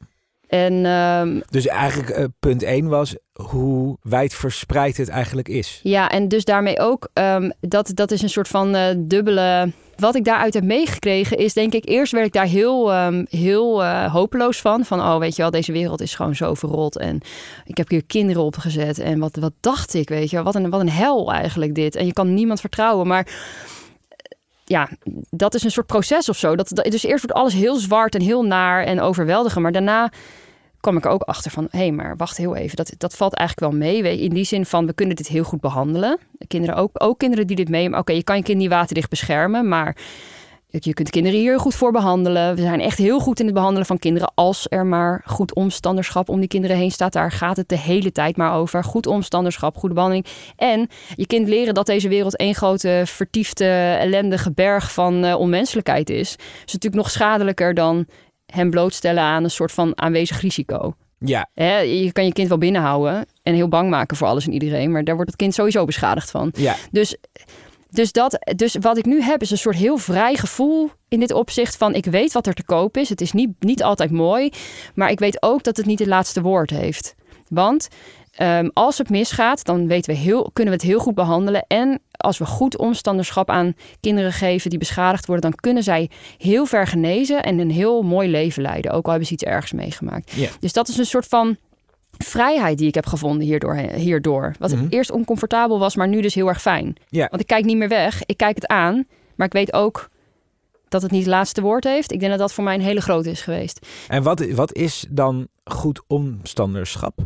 En ehm, Dus eigenlijk eh, punt 1 was hoe wijd verspreid het eigenlijk is. ja, en dus daarmee ook, ehm, dat, dat is een soort van eh, dubbele... Wat ik daaruit heb meegekregen is, denk ik, eerst werd ik daar heel, ehm, heel eh, hopeloos van. Van, oh, weet je wel, deze wereld is gewoon zo verrot. En ik heb hier kinderen opgezet. En wat, wat dacht ik, weet je wel, wat een, wat een hel eigenlijk dit. En je kan niemand vertrouwen, maar ja, dat is een soort proces of zo. Dat, dat- dus eerst wordt alles heel zwart en heel naar en overweldigend. Maar daarna kwam ik er ook achter van... hé, hey, maar wacht heel even. Dat, dat valt eigenlijk wel mee. In die zin van, we kunnen dit heel goed behandelen. Kinderen ook, ook kinderen die dit mee... Oké, je kan je kind niet waterdicht beschermen, maar... Je kunt kinderen hier goed voor behandelen. We zijn echt heel goed in het behandelen van kinderen. Als er maar goed omstanderschap om die kinderen heen staat. Daar gaat het de hele tijd maar over. Goed omstanderschap, goede behandeling. En je kind leren dat deze wereld één grote vertiefde, ellendige berg van eh, onmenselijkheid is. Is natuurlijk nog schadelijker dan hem blootstellen aan een soort van aanwezig risico. Ja, Hè, je kan je kind wel binnenhouden en heel bang maken voor alles en iedereen. Maar daar wordt het kind sowieso beschadigd van. ja. Dus, dus, dat, dus wat ik nu heb is een soort heel vrij gevoel in dit opzicht van ik weet wat er te koop is. Het is niet, niet altijd mooi, maar ik weet ook dat het niet het laatste woord heeft. Want ehm, als het misgaat, dan weten we heel, kunnen we het heel goed behandelen. En als we goed omstanderschap aan kinderen geven die beschadigd worden, dan kunnen zij heel ver genezen en een heel mooi leven leiden. Ook al hebben ze iets ergs meegemaakt. Dus dat is een soort van vrijheid die ik heb gevonden hierdoor. hierdoor. Wat Mhm. eerst oncomfortabel was, maar nu dus heel erg fijn. Want ik kijk niet meer weg. Ik kijk het aan. Maar ik weet ook dat het niet het laatste woord heeft. Ik denk dat dat voor mij een hele grote is geweest. En wat, wat is dan goed omstanderschap?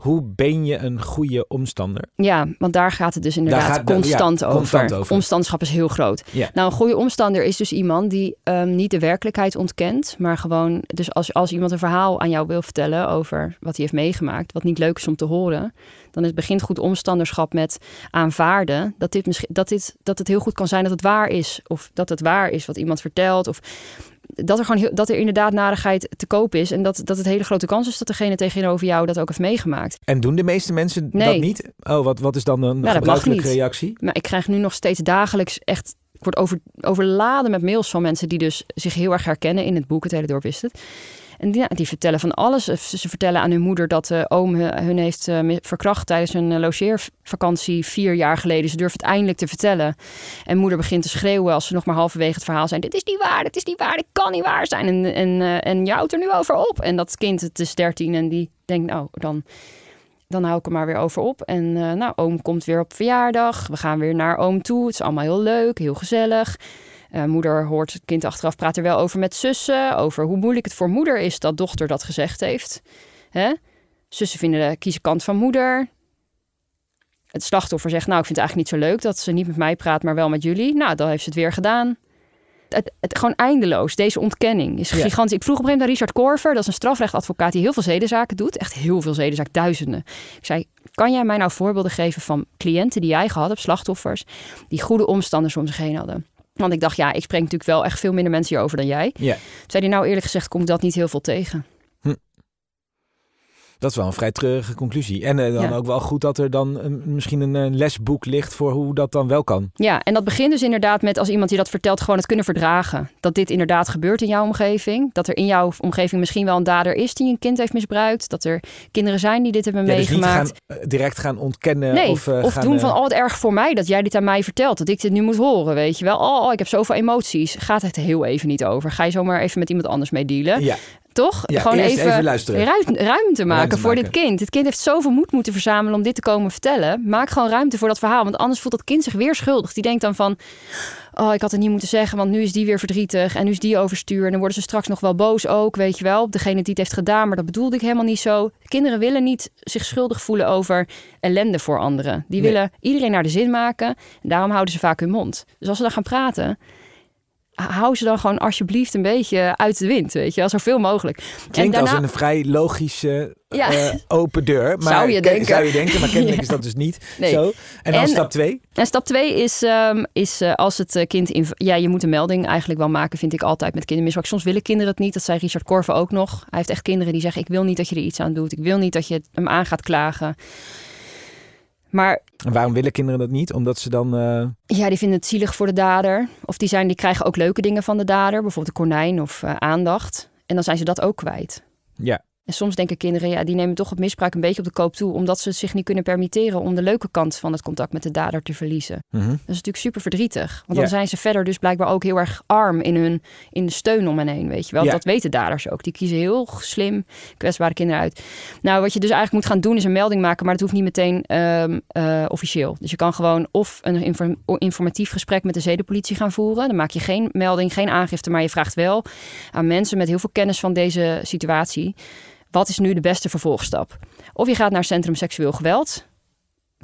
Hoe ben je een goede omstander? Ja, want daar gaat het dus inderdaad gaat- ja, constant, over. constant over. Omstanderschap is heel groot. Ja. Nou, een goede omstander is dus iemand die ehm, niet de werkelijkheid ontkent. Maar gewoon, dus als, als iemand een verhaal aan jou wil vertellen over wat hij heeft meegemaakt. Wat niet leuk is om te horen. Dan is, begint goed omstanderschap met aanvaarden. Dat, dit misschien, dat, dit, dat het heel goed kan zijn dat het waar is. Of dat het waar is wat iemand vertelt. Of dat er gewoon heel, dat er inderdaad narigheid te koop is. En dat, dat het hele grote kans is dat degene tegenover jou dat ook heeft meegemaakt. En doen de meeste mensen Nee. dat niet? Oh, wat, wat is dan een mag gebruikelijke reactie? Maar ik krijg nu nog steeds dagelijks echt. Ik word over, overladen met mails van mensen die dus zich heel erg herkennen in het boek. Het hele dorp wist het. En die, ja, die vertellen van alles. Ze vertellen aan hun moeder dat de oom hun hun heeft eh, verkracht tijdens een eh, logeervakantie vier jaar geleden. Ze durft het eindelijk te vertellen. En moeder begint te schreeuwen als ze nog maar halverwege het verhaal zijn. Dit is niet waar, dit is niet waar, dit kan niet waar zijn. En, en, eh, en je houdt er nu over op. En dat kind, het is dertien en die denkt nou dan... Dan hou ik er maar weer over op. En eh, nou, oom komt weer op verjaardag. We gaan weer naar oom toe. Het is allemaal heel leuk, heel gezellig. Eh, moeder hoort het kind achteraf praat er wel over met zussen. Over hoe moeilijk het voor moeder is dat dochter dat gezegd heeft. Hè? Zussen vinden de kiezen kant van moeder. Het slachtoffer zegt, nou, ik vind het eigenlijk niet zo leuk dat ze niet met mij praat, maar wel met jullie. Nou, dan heeft ze het weer gedaan. Het, het, gewoon eindeloos. Deze ontkenning is Ja. gigantisch. Ik vroeg op een gegeven moment aan Richard Korver, dat is een strafrechtadvocaat die heel veel zedenzaken doet. Echt heel veel zedenzaken, duizenden. Ik zei, kan jij mij nou voorbeelden geven van cliënten die jij gehad hebt, slachtoffers, die goede omstanders om zich heen hadden? Want ik dacht, ja, ik spreek natuurlijk wel echt veel minder mensen hierover dan jij. Ja, Zei hij, nou eerlijk gezegd, komt dat niet heel veel tegen. Dat is wel een vrij treurige conclusie. En eh, dan Ja. ook wel goed dat er dan een- misschien een, eh, lesboek ligt voor hoe dat dan wel kan. Ja, en dat begint dus inderdaad met als iemand die dat vertelt, gewoon het kunnen verdragen. Dat dit inderdaad gebeurt in jouw omgeving. Dat er in jouw omgeving misschien wel een dader is die een kind heeft misbruikt. Dat er kinderen zijn die dit hebben Ja, dus niet gaan, meegemaakt. eh, direct gaan ontkennen Nee, of, of, eh, gaan, doen van, oh wat erg voor mij dat jij dit aan mij vertelt. Dat ik dit nu moet horen, weet je wel. Oh, oh, ik heb zoveel emoties. Gaat het heel even niet over. Ga je zomaar even met iemand anders mee dealen. Ja, Toch? Ja, Gewoon even, even luisteren. ruimte, ruimte maken Ruimte voor maken. dit kind. Dit kind heeft zoveel moed moeten verzamelen om dit te komen vertellen. Maak gewoon ruimte voor dat verhaal. Want anders voelt dat kind zich weer schuldig. Die denkt dan van... Oh, ik had het niet moeten zeggen, want nu is die weer verdrietig. En nu is die overstuur. En dan worden ze straks nog wel boos ook, weet je wel. Op degene die het heeft gedaan, maar dat bedoelde ik helemaal niet zo. Kinderen willen niet zich schuldig voelen over ellende voor anderen. Die Nee. willen iedereen naar de zin maken. En daarom houden ze vaak hun mond. Dus als ze dan gaan praten... Hou ze dan gewoon alsjeblieft een beetje uit de wind, weet je wel, zoveel mogelijk. Klinkt als een vrij logische Ja. eh, open deur. Maar Zou je ke- denken. Zou je denken, maar kennelijk Ja. is dat dus niet Nee. zo. En dan En- stap twee. En stap twee is, ehm, is eh, als het eh, kind... In, ja, je moet een melding eigenlijk wel maken, vind ik altijd met kindermisbruik. Soms willen kinderen het niet. Dat zei Richard Korven ook nog. Hij heeft echt kinderen die zeggen... ik wil niet dat je er iets aan doet. Ik wil niet dat je hem aan gaat klagen. Maar En waarom willen kinderen dat niet? Omdat ze dan... eh, ja, die vinden het zielig voor de dader. Of die, zijn, die krijgen ook leuke dingen van de dader. Bijvoorbeeld een konijn of eh, aandacht. En dan zijn ze dat ook kwijt. ja, En soms denken kinderen, ja, die nemen toch het misbruik een beetje op de koop toe, omdat ze het zich niet kunnen permitteren om de leuke kant van het contact met de dader te verliezen. mhm. Dat is natuurlijk super verdrietig. Want dan zijn ze verder dus blijkbaar ook heel erg arm in hun in de steun om hen heen, weet je wel. Dat weten daders ook. Die kiezen heel slim kwetsbare kinderen uit. Nou, wat je dus eigenlijk moet gaan doen is een melding maken, maar dat hoeft niet meteen ehm, eh, officieel. Dus je kan gewoon of een inform- informatief gesprek met de zedenpolitie gaan voeren. Dan maak je geen melding, geen aangifte, maar je vraagt wel aan mensen met heel veel kennis van deze situatie. Wat is nu de beste vervolgstap? Of je gaat naar Centrum Seksueel Geweld.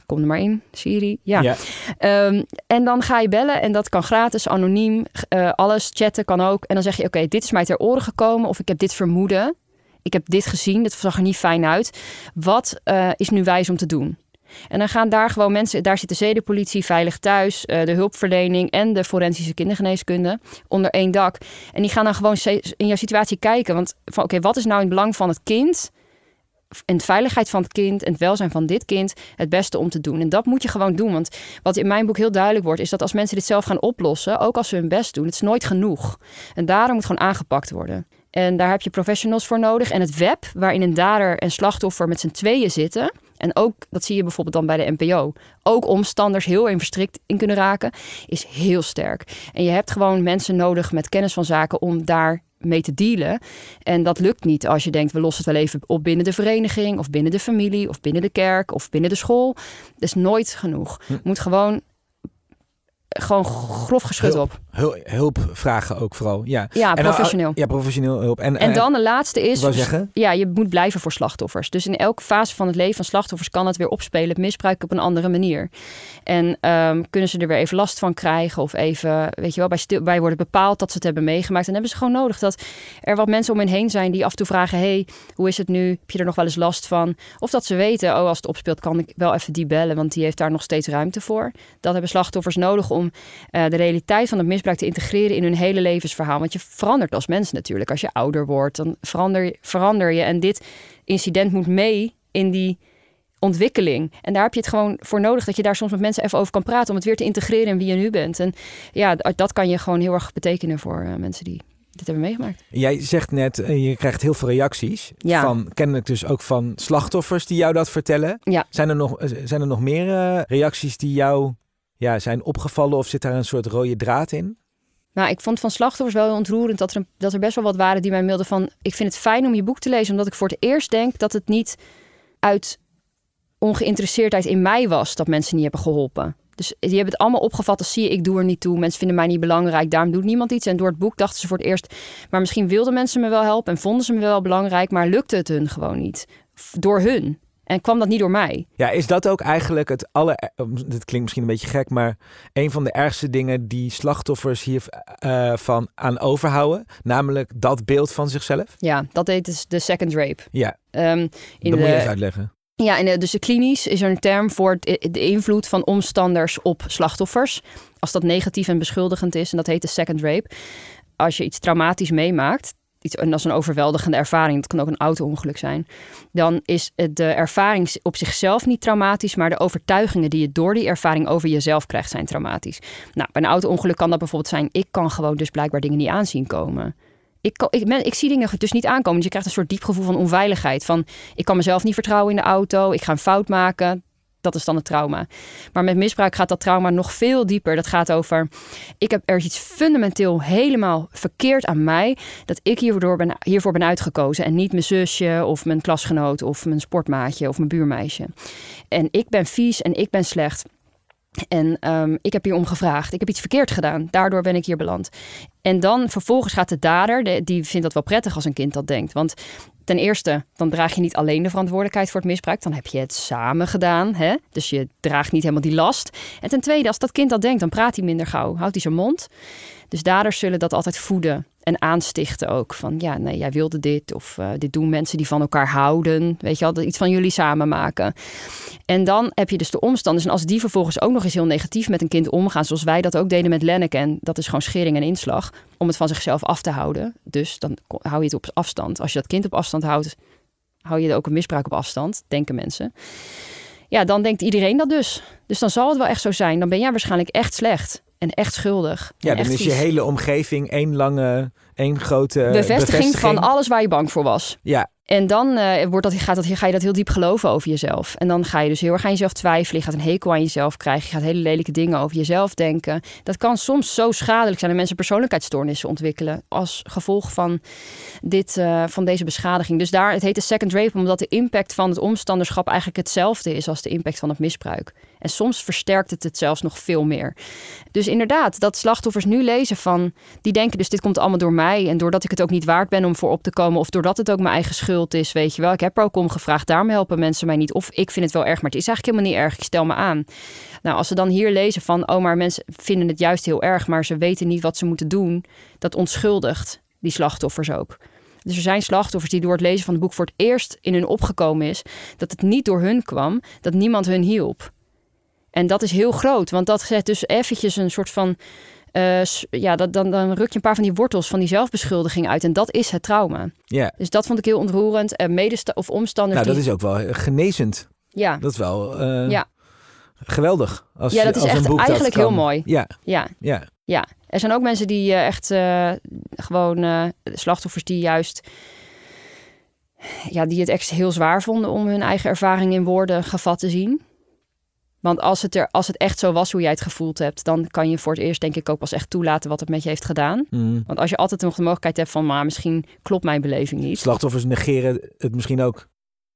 Kom er maar in, Siri. Ja. ja. Ehm, en dan ga je bellen en dat kan gratis, anoniem, eh, alles, chatten kan ook. En dan zeg je, oké, dit is mij ter oren gekomen of ik heb dit vermoeden. Ik heb dit gezien, dit zag er niet fijn uit. Wat eh, is nu wijs om te doen? En dan gaan daar gewoon mensen, daar zit de zedenpolitie, veilig thuis, eh, de hulpverlening en de forensische kindergeneeskunde onder één dak. En die gaan dan gewoon in jouw situatie kijken. Want van oké, wat is nou in het belang van het kind? En de veiligheid van het kind en het welzijn van dit kind het beste om te doen. En dat moet je gewoon doen. Want wat in mijn boek heel duidelijk wordt, is dat als mensen dit zelf gaan oplossen, ook als ze hun best doen, het is nooit genoeg. En daarom moet gewoon aangepakt worden. En daar heb je professionals voor nodig. En het web, waarin een dader en slachtoffer met z'n tweeën zitten. En ook, dat zie je bijvoorbeeld dan bij de NPO, ook omstanders heel in verstrikt in kunnen raken, is heel sterk. En je hebt gewoon mensen nodig met kennis van zaken om daar mee te dealen. En dat lukt niet als je denkt, we lossen het wel even op binnen de vereniging, of binnen de familie, of binnen de kerk, of binnen de school. Dat is nooit genoeg. Je moet gewoon, gewoon grof geschut Hulp. op. Hul- hulp vragen ook vooral. Ja, Ja, professioneel. ja, professioneel hulp. En, En dan de laatste is, wou zeggen? ja, je moet blijven voor slachtoffers. Dus in elke fase van het leven van slachtoffers kan het weer opspelen, het misbruik op een andere manier. En ehm, kunnen ze er weer even last van krijgen of even, weet je wel, bij, stil, bij worden bepaald dat ze het hebben meegemaakt. En dan hebben ze gewoon nodig dat er wat mensen om hen heen zijn die af en toe vragen, hey, hoe is het nu? Heb je er nog wel eens last van? Of dat ze weten, oh, als het opspeelt kan ik wel even die bellen, want die heeft daar nog steeds ruimte voor. Dat hebben slachtoffers nodig om eh, de realiteit van het misbruik te integreren in hun hele levensverhaal. Want je verandert als mens natuurlijk. Als je ouder wordt, dan verander, je- verander je. En dit incident moet mee in die ontwikkeling. En daar heb je het gewoon voor nodig dat je daar soms met mensen even over kan praten om het weer te integreren in wie je nu bent. En ja, dat kan je gewoon heel erg betekenen voor eh, mensen die dit hebben meegemaakt. Jij zegt net, eh, je krijgt heel veel reacties. Ja. Van, kennelijk dus ook van slachtoffers die jou dat vertellen. Ja. Zijn er nog, zijn er nog meer reacties die jou ja, zijn opgevallen? Of zit daar een soort rode draad in? Nou, ik vond van slachtoffers wel heel ontroerend dat er, dat er best wel wat waren die mij mailden van... ik vind het fijn om je boek te lezen, omdat ik voor het eerst denk dat het niet uit ongeïnteresseerdheid in mij was dat mensen niet hebben geholpen. Dus die hebben het allemaal opgevat als zie je, ik doe er niet toe. Mensen vinden mij niet belangrijk, daarom doet niemand iets. En door het boek dachten ze voor het eerst... maar misschien wilden mensen me wel helpen en vonden ze me wel belangrijk... maar lukte het hun gewoon niet. Door hun. En kwam dat niet door mij. Ja, is dat ook eigenlijk het aller... eh, Dit klinkt misschien een beetje gek, maar een van de ergste dingen die slachtoffers hiervan van aan overhouden. Namelijk dat beeld van zichzelf. Ja, dat heet dus de second rape. Ja, Ehm, in dat moet je de- even uitleggen. Ja, en de- dus de klinisch is er een term voor de invloed van omstanders op slachtoffers. Als dat negatief en beschuldigend is, en dat heet de second rape. Als je iets traumatisch meemaakt, iets, en dat is een overweldigende ervaring, het kan ook een auto-ongeluk zijn, dan is de ervaring op zichzelf niet traumatisch, maar de overtuigingen die je door die ervaring over jezelf krijgt zijn traumatisch. Nou, bij een auto-ongeluk kan dat bijvoorbeeld zijn, ik kan gewoon dus blijkbaar dingen niet aanzien komen. Ik, ik, ik zie dingen dus niet aankomen. Dus je krijgt een soort diep gevoel van onveiligheid. Van ik kan mezelf niet vertrouwen in de auto. Ik ga een fout maken. Dat is dan het trauma. Maar met misbruik gaat dat trauma nog veel dieper. Dat gaat over, ik heb er iets fundamenteel helemaal verkeerd aan mij, dat ik hierdoor ben, hiervoor ben uitgekozen. En niet mijn zusje of mijn klasgenoot of mijn sportmaatje of mijn buurmeisje. En ik ben vies en ik ben slecht. En ehm, ik heb hier om gevraagd. Ik heb iets verkeerd gedaan. Daardoor ben ik hier beland. En dan vervolgens gaat de dader, de- die vindt dat wel prettig als een kind dat denkt. Want ten eerste, dan draag je niet alleen de verantwoordelijkheid voor het misbruik. Dan heb je het samen gedaan. Hè? Dus je draagt niet helemaal die last. En ten tweede, als dat kind dat denkt, dan praat hij minder gauw. Houdt hij zijn mond. Dus daders zullen dat altijd voeden en aanstichten ook. Van ja, nee, jij wilde dit. Of eh, dit doen mensen die van elkaar houden. Weet je wel, iets van jullie samen maken. En dan heb je dus de omstanders. En als die vervolgens ook nog eens heel negatief met een kind omgaan, zoals wij dat ook deden met Lenneke. En dat is gewoon schering en inslag, om het van zichzelf af te houden. Dus dan hou je het op afstand. Als je dat kind op afstand houdt, hou je ook een misbruik op afstand, denken mensen. Ja, dan denkt iedereen dat dus. Dus dan zal het wel echt zo zijn. Dan ben jij waarschijnlijk echt slecht en echt schuldig. Ja, en dan is je hele omgeving één lange, één grote bevestiging, van alles waar je bang voor was. Ja, En dan eh, wordt dat, gaat dat, ga je dat heel diep geloven over jezelf. En dan ga je dus heel erg aan jezelf twijfelen. Je gaat een hekel aan jezelf krijgen. Je gaat hele lelijke dingen over jezelf denken. Dat kan soms zo schadelijk zijn. En mensen persoonlijkheidsstoornissen ontwikkelen. Als gevolg van, dit, eh, van deze beschadiging. Dus daar, het heet de second rape. Omdat de impact van het omstanderschap eigenlijk hetzelfde is. Als de impact van het misbruik. En soms versterkt het het zelfs nog veel meer. Dus inderdaad, dat slachtoffers nu lezen van... die denken dus dit komt allemaal door mij... en doordat ik het ook niet waard ben om voor op te komen... of doordat het ook mijn eigen schuld is, weet je wel. Ik heb er ook om gevraagd, daarom helpen mensen mij niet. Of ik vind het wel erg, maar het is eigenlijk helemaal niet erg. Ik stel me aan. Nou, als ze dan hier lezen van... oh, maar mensen vinden het juist heel erg... maar ze weten niet wat ze moeten doen... dat onschuldigt die slachtoffers ook. Dus er zijn slachtoffers die door het lezen van het boek... voor het eerst in hun opgekomen is... dat het niet door hun kwam, dat niemand hun hielp. En dat is heel groot, want dat zet dus eventjes een soort van... eh, ja, dat, dan, dan ruk je een paar van die wortels van die zelfbeschuldiging uit. En dat is het trauma. ja. Dus dat vond ik heel ontroerend. En medesta of omstanders Nou, dat die... is ook wel genezend. Ja, Dat is wel eh, Ja. geweldig. Als, Ja, dat is als echt eigenlijk heel mooi. Ja, ja, ja. ja. Er zijn ook mensen die eh, echt gewoon... slachtoffers die juist... Ja, die het echt heel zwaar vonden om hun eigen ervaring in woorden gevat te zien. Want als het, er, als het echt zo was hoe jij het gevoeld hebt... dan kan je voor het eerst denk ik ook pas echt toelaten wat het met je heeft gedaan. Mm. Want als je altijd nog de mogelijkheid hebt van... maar misschien klopt mijn beleving niet. Slachtoffers negeren het misschien ook.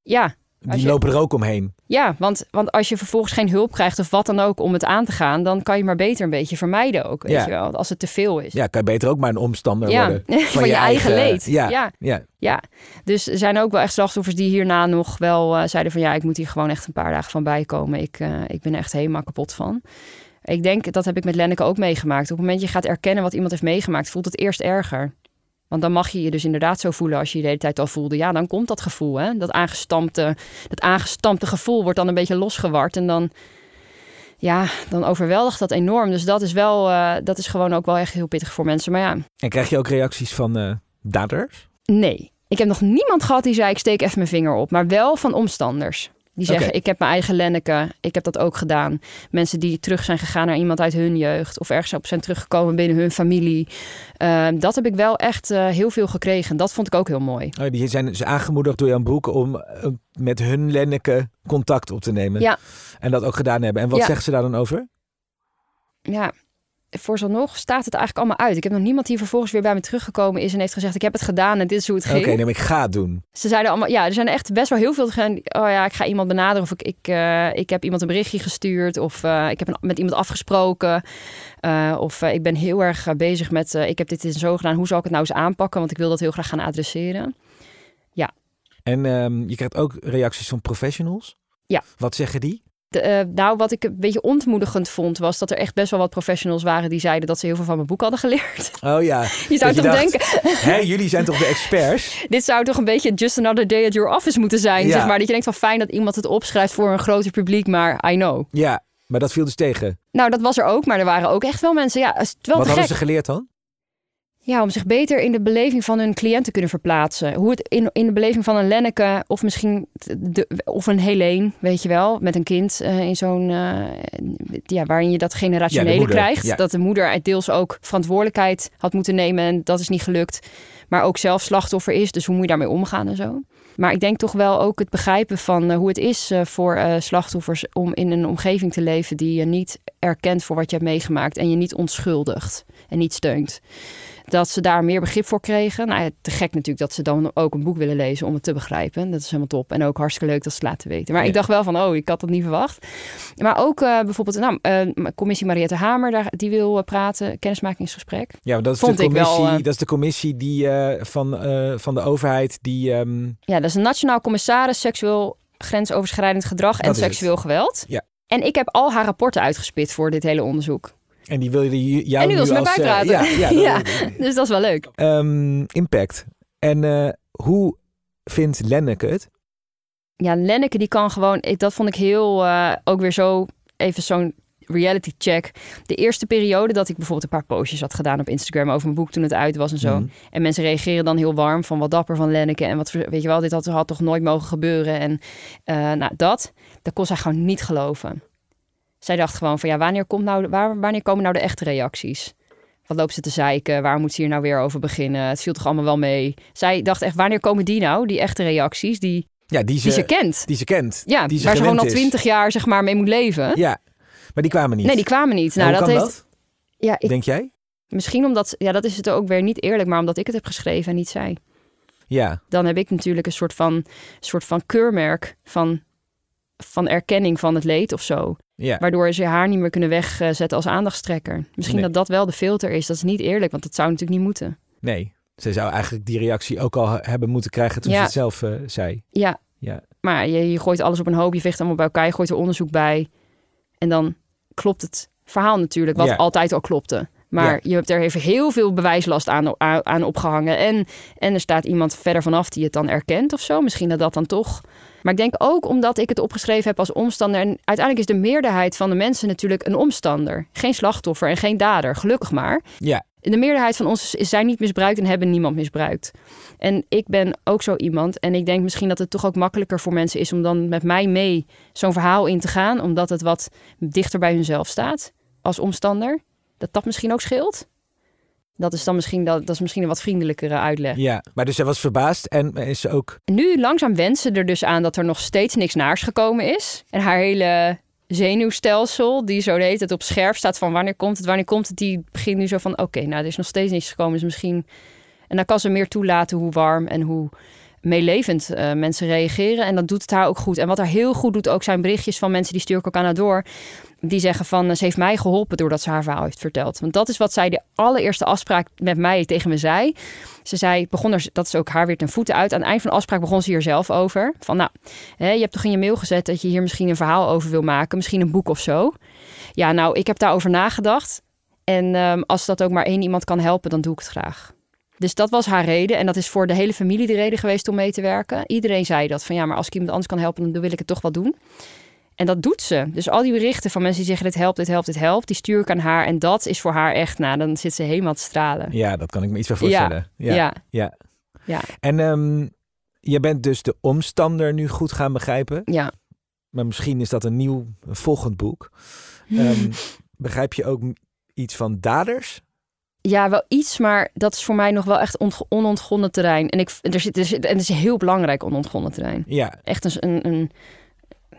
Ja, Die je- lopen er ook omheen. ja want, want als je vervolgens geen hulp krijgt of wat dan ook om het aan te gaan... dan kan je maar beter een beetje vermijden ook, weet Ja. je wel. Als het te veel is. Ja, kan je beter ook maar een omstander Ja, worden. van, je, eigen, leed. Ja, ja. ja. Ja, dus er zijn ook wel echt slachtoffers die hierna nog wel eh, zeiden van ja, ik moet hier gewoon echt een paar dagen van bijkomen. Ik, eh, ik ben er echt helemaal kapot van. Ik denk, dat heb ik met Lenneke ook meegemaakt. Op het moment dat je gaat erkennen wat iemand heeft meegemaakt, voelt het eerst erger. Want dan mag je je dus inderdaad zo voelen als je je de hele tijd al voelde. Ja, dan komt dat gevoel, hè? Dat aangestampte, dat aangestampte gevoel wordt dan een beetje losgeward. En dan, ja, dan overweldigt dat enorm. Dus dat is wel, eh, dat is gewoon ook wel echt heel pittig voor mensen. Maar ja, En krijg je ook reacties van eh, daders? Nee. Ik heb nog niemand gehad die zei ik steek even mijn vinger op. Maar wel van omstanders. Die zeggen ik heb mijn eigen Lenneke. Ik heb dat ook gedaan. Mensen die terug zijn gegaan naar iemand uit hun jeugd. Of ergens op zijn teruggekomen binnen hun familie. Ehm, dat heb ik wel echt eh, heel veel gekregen. Dat vond ik ook heel mooi. Oh, die zijn dus aangemoedigd door Jan Broek om eh, met hun Lenneke contact op te nemen. Ja. En dat ook gedaan hebben. En wat Ja. zeggen ze daar dan over? Ja, vooralsnog staat het eigenlijk allemaal uit. Ik heb nog niemand die vervolgens weer bij me teruggekomen is en heeft gezegd ik heb het gedaan en dit is hoe het Oké, ging. nee, maar ik ga het doen. Ze zeiden allemaal, ja, er zijn echt best wel heel veel gegaan. Oh ja, ik ga iemand benaderen of ik, ik, eh, ik heb iemand een berichtje gestuurd of eh, ik heb een, met iemand afgesproken. Eh, of ik ben heel erg bezig met, ik heb dit en zo gedaan. Hoe zal ik het nou eens aanpakken? Want ik wil dat heel graag gaan adresseren. En ehm, je krijgt ook reacties van professionals. Ja. Wat zeggen die? De, eh, nou, wat ik een beetje ontmoedigend vond, was dat er echt best wel wat professionals waren die zeiden dat ze heel veel van mijn boek hadden geleerd. Oh ja. Je zou toch dacht, denken, Hé, jullie zijn toch de experts? dit zou toch een beetje just another day at your office moeten zijn. Ja. Zeg maar. Dat je denkt van fijn dat iemand het opschrijft voor een groter publiek, maar I know. Ja, maar dat viel dus tegen. Nou, dat was er ook, maar er waren ook echt wel mensen. Ja, het is wel Wat hadden gek. ze geleerd dan? Ja, om zich beter in de beleving van hun cliënt te kunnen verplaatsen. Hoe het in, in de beleving van een Lenneke of misschien de, of een Helene, weet je wel, met een kind eh, in zo'n, eh, ja, waarin je dat generationele krijgt. ja. Dat de moeder deels ook verantwoordelijkheid had moeten nemen en dat is niet gelukt. Maar ook zelf slachtoffer is, dus hoe moet je daarmee omgaan en zo. Maar ik denk toch wel ook het begrijpen van eh, hoe het is voor slachtoffers om in een omgeving te leven die je niet erkent voor wat je hebt meegemaakt en je niet onschuldigt en niet steunt. Dat ze daar meer begrip voor kregen. Nou, ja, te gek natuurlijk dat ze dan ook een boek willen lezen om het te begrijpen. Dat is helemaal top. En ook hartstikke leuk dat ze het laten weten. Maar Ja. ik dacht wel van, oh, ik had dat niet verwacht. Maar ook eh, bijvoorbeeld, nou, eh, commissie Mariette Hamer, daar, die wil eh, praten, kennismakingsgesprek. Ja, dat is, Vond de wel, commissie, dat is de commissie die, van, van de overheid die... ehm, Ja, dat is een nationaal commissaris seksueel grensoverschrijdend gedrag en het. seksueel geweld. Ja. En ik heb al haar rapporten uitgespit voor dit hele onderzoek. En die wil je jou En nu wil ze als, met mij eh, praten. ja, ja, dat- Ja. Dus dat is wel leuk. Ehm, impact. En eh, hoe vindt Lenneke het? Ja, Lenneke die kan gewoon... Ik, dat vond ik heel... eh, ook weer zo... Even zo'n reality check. De eerste periode dat ik bijvoorbeeld een paar postjes had gedaan op Instagram over mijn boek toen het uit was en zo. Mhm. En mensen reageren dan heel warm van wat dapper van Lenneke. En wat, weet je wel, dit had, had toch nooit mogen gebeuren. En nou, dat, dat kon zij gewoon niet geloven. Zij dacht gewoon van ja, wanneer, komt nou, waar, wanneer komen nou de echte reacties? Wat loopt ze te zeiken? Waar moet ze hier nou weer over beginnen? Het viel toch allemaal wel mee? Zij dacht echt, wanneer komen die nou, die echte reacties die, Ja, die ze, die ze kent? die ze kent. Ja, die ze waar ze gewoon al twintig jaar zeg maar mee moet leven. Ja, maar die kwamen niet. Nee, die kwamen niet. Nou, dat heeft, dat, Ja, ik, denk jij? misschien omdat, ja, dat is het ook weer niet eerlijk, maar omdat ik het heb geschreven en niet zij. Ja, dan heb ik natuurlijk een soort van, soort van keurmerk van, van erkenning van het leed of zo. ja. Waardoor ze haar niet meer kunnen wegzetten als aandachtstrekker. Misschien Nee. dat dat wel de filter is. Dat is niet eerlijk, want dat zou natuurlijk niet moeten. Nee, ze zou eigenlijk die reactie ook al hebben moeten krijgen toen Ja. ze het zelf eh, zei. Ja, Ja. maar je, je gooit alles op een hoop, je vecht allemaal bij elkaar, je gooit er onderzoek bij. En dan klopt het verhaal natuurlijk, wat Ja. altijd al klopte. Maar Ja. je hebt er even heel veel bewijslast aan, aan, opgehangen. En, en er staat iemand verder vanaf die het dan erkent of zo. Misschien dat dat dan toch. Maar ik denk ook omdat ik het opgeschreven heb als omstander. En uiteindelijk is de meerderheid van de mensen natuurlijk een omstander. Geen slachtoffer en geen dader, gelukkig maar. Ja, De meerderheid van ons is- zijn niet misbruikt en hebben niemand misbruikt. En ik ben ook zo iemand. En ik denk misschien dat het toch ook makkelijker voor mensen is om dan met mij mee zo'n verhaal in te gaan. Omdat het wat dichter bij hunzelf staat als omstander. Dat dat misschien ook scheelt. Dat is dan misschien, dat, dat is misschien een wat vriendelijkere uitleg. ja. Maar dus zij was verbaasd en is ze ook... Nu langzaam went ze er dus aan dat er nog steeds niks naars gekomen is. En haar hele zenuwstelsel, die zo de hele tijd op scherp staat van wanneer komt het, wanneer komt het, die begint nu zo van oké, nou er is nog steeds niks gekomen. Dus misschien... En dan kan ze meer toelaten hoe warm en hoe meelevend eh, mensen reageren. En dat doet het haar ook goed. En wat haar heel goed doet ook zijn berichtjes van mensen die stuur ik ook aan haar door. Die zeggen van, eh, ze heeft mij geholpen doordat ze haar verhaal heeft verteld. Want dat is wat zij de allereerste afspraak met mij tegen me zei. Ze zei, begon er, dat is ook haar weer ten voeten uit. Aan het eind van de afspraak begon ze hier zelf over. Van nou, hè, je hebt toch in je mail gezet dat je hier misschien een verhaal over wil maken. Misschien een boek of zo. Ja, nou, ik heb daarover nagedacht. En ehm, als dat ook maar één iemand kan helpen, dan doe ik het graag. Dus dat was haar reden. En dat is voor de hele familie de reden geweest om mee te werken. Iedereen zei dat. Van ja, maar als ik iemand anders kan helpen, dan wil ik het toch wel doen. En dat doet ze. Dus al die berichten van mensen die zeggen: dit helpt, dit helpt, dit helpt. Die stuur ik aan haar. En dat is voor haar echt, nou, dan zit ze helemaal te stralen. Ja, dat kan ik me iets van voorstellen. Ja. ja. ja. Ja. En ehm, je bent dus de omstander nu goed gaan begrijpen. ja. Maar misschien is dat een nieuw, een volgend boek. Ehm, begrijp je ook iets van daders? Ja, wel iets, maar dat is voor mij nog wel echt on- onontgonnen terrein. En, ik, er zit, er zit, en het is heel belangrijk onontgonnen terrein. Ja, Echt een, een, een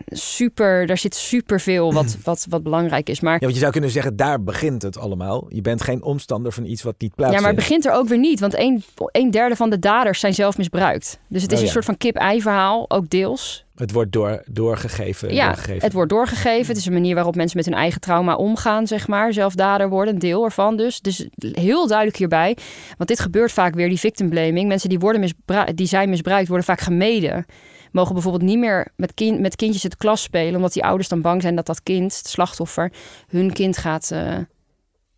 super, daar zit superveel wat, wat, wat belangrijk is. Maar Ja, want je zou kunnen zeggen, daar begint het allemaal. Je bent geen omstander van iets wat niet Ja, plaatsvindt. maar het begint er ook weer niet. Want een, een derde van de daders zijn zelf misbruikt. Dus het is Oh, een ja. soort van kip-ei verhaal, ook deels. Het wordt door, doorgegeven. ja, doorgegeven. het wordt doorgegeven. Het is een manier waarop mensen met hun eigen trauma omgaan, zeg maar. Zelf dader worden, een deel ervan dus. Dus heel duidelijk hierbij. Want dit gebeurt vaak weer, die victim blaming. Mensen die, worden misbruikt, die zijn misbruikt, worden vaak gemeden. Mogen bijvoorbeeld niet meer met, kind, met kindjes het klas spelen... omdat die ouders dan bang zijn dat dat kind, het slachtoffer... hun kind gaat... eh,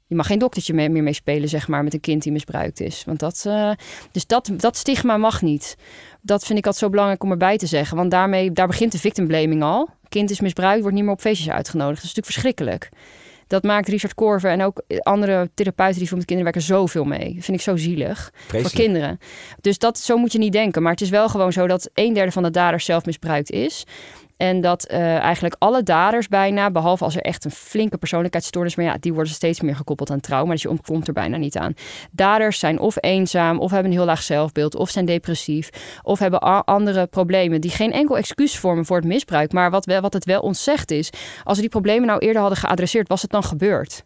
je mag geen doktertje mee- meer mee spelen, zeg maar, met een kind die misbruikt is. Want dat, eh, dus dat, dat stigma mag niet. Dat vind ik altijd zo belangrijk om erbij te zeggen. Want daarmee, daar begint de victim blaming al. Kind is misbruikt, wordt niet meer op feestjes uitgenodigd. Dat is natuurlijk verschrikkelijk. Dat maakt Richard Korver en ook andere therapeuten die veel met kinderen werken zoveel mee. Dat vind ik zo zielig voor kinderen. Dus dat, zo moet je niet denken. Maar het is wel gewoon zo dat een derde van de daders zelf misbruikt is. En dat eh, eigenlijk alle daders bijna, behalve als er echt een flinke persoonlijkheidsstoornis, maar ja, die worden steeds meer gekoppeld aan trauma, dus je ontkomt er bijna niet aan. Daders zijn of eenzaam, of hebben een heel laag zelfbeeld, of zijn depressief, of hebben andere problemen die geen enkel excuus vormen voor het misbruik. Maar wat, wel, wat het wel ons zegt is, als we die problemen nou eerder hadden geadresseerd, was het dan gebeurd?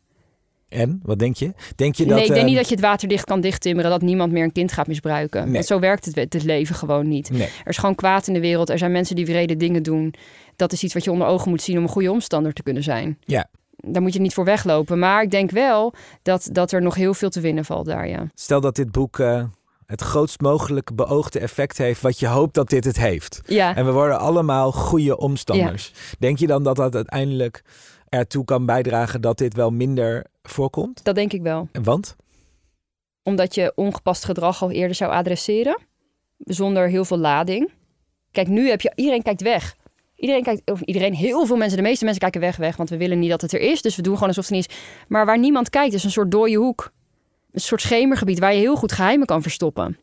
En, wat denk je? Denk je dat, nee, ik denk ehm, niet dat je het water dicht kan dichttimmeren, dat niemand meer een kind gaat misbruiken. Nee. Want zo werkt het, het leven gewoon niet. Nee. Er is gewoon kwaad in de wereld. Er zijn mensen die wrede dingen doen. Dat is iets wat je onder ogen moet zien om een goede omstander te kunnen zijn. Ja. Daar moet je niet voor weglopen. Maar ik denk wel dat, dat er nog heel veel te winnen valt daar, ja. Stel dat dit boek eh, het grootst mogelijke beoogde effect heeft wat je hoopt dat dit het heeft. Ja, En we worden allemaal goede omstanders. Denk je dan dat dat uiteindelijk ertoe kan bijdragen dat dit wel minder voorkomt? dat denk ik wel. En Want? Omdat je ongepast gedrag al eerder zou adresseren. Zonder heel veel lading. Kijk, nu heb je... Iedereen kijkt weg. Iedereen kijkt... Of iedereen, heel veel mensen. De meeste mensen kijken weg, weg. Want we willen niet dat het er is. Dus we doen gewoon alsof het er niet is. Maar waar niemand kijkt is een soort dode hoek. Een soort schemergebied waar je heel goed geheimen kan verstoppen.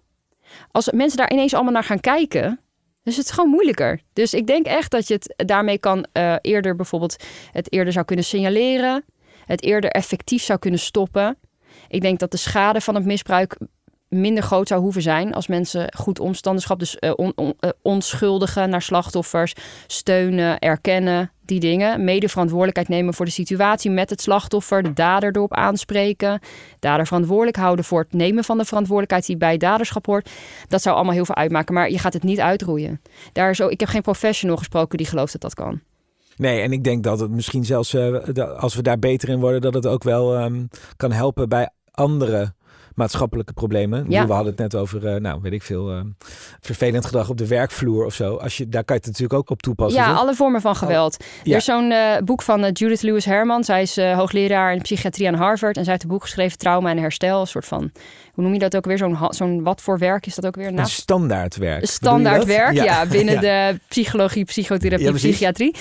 Als mensen daar ineens allemaal naar gaan kijken... Dus het is gewoon moeilijker. Dus ik denk echt dat je het daarmee kan eh, eerder bijvoorbeeld het eerder zou kunnen signaleren. Het eerder effectief zou kunnen stoppen. Ik denk dat de schade van het misbruik minder groot zou hoeven zijn als mensen goed omstanderschap, dus eh, eh, onschuldigen naar slachtoffers, steunen, erkennen, die dingen. Mede verantwoordelijkheid nemen voor de situatie met het slachtoffer, de dader erop aanspreken, dader verantwoordelijk houden voor het nemen van de verantwoordelijkheid die bij daderschap hoort. Dat zou allemaal heel veel uitmaken, maar je gaat het niet uitroeien. Daar ook, ik heb geen professional gesproken die gelooft dat dat kan. Nee, en ik denk dat het misschien zelfs, eh, als we daar beter in worden, dat het ook wel ehm, kan helpen bij andere maatschappelijke problemen. Ja. We hadden het net over, eh, nou weet ik veel, ehm, vervelend gedrag op de werkvloer of zo. Als je, daar kan je het natuurlijk ook op toepassen. Ja, toch? alle vormen van geweld. Ja. Er is zo'n eh, boek van Judith Lewis Herman. Zij is hoogleraar in psychiatrie aan Harvard. En zij heeft een boek geschreven, Trauma en Herstel. Een soort van, hoe noem je dat ook weer? Zo'n, zo'n wat voor werk is dat ook weer? Een Nou, standaardwerk. Bedoel je standaard dat? werk, ja, binnen Ja. de psychologie, psychotherapie, Ja, psychiatrie.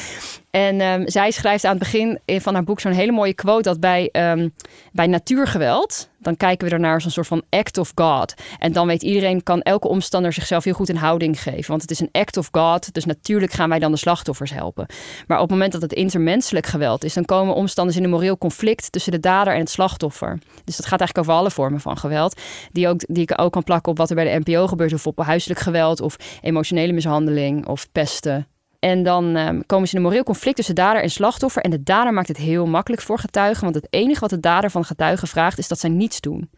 En ehm, zij schrijft aan het begin van haar boek zo'n hele mooie quote dat bij, ehm, bij natuurgeweld, dan kijken we ernaar als een soort van act of God. En dan weet iedereen, kan elke omstander zichzelf heel goed in houding geven. Want het is een act of God, dus natuurlijk gaan wij dan de slachtoffers helpen. Maar op het moment dat het intermenselijk geweld is, dan komen omstanders in een moreel conflict tussen de dader en het slachtoffer. Dus dat gaat eigenlijk over alle vormen van geweld. Die, ook, die ik ook kan plakken op wat er bij de NPO gebeurt, of op huiselijk geweld, of emotionele mishandeling, of pesten. En dan ehm, komen ze in een moreel conflict tussen dader en slachtoffer. En de dader maakt het heel makkelijk voor getuigen. Want het enige wat de dader van getuigen vraagt, is dat zij niets doen.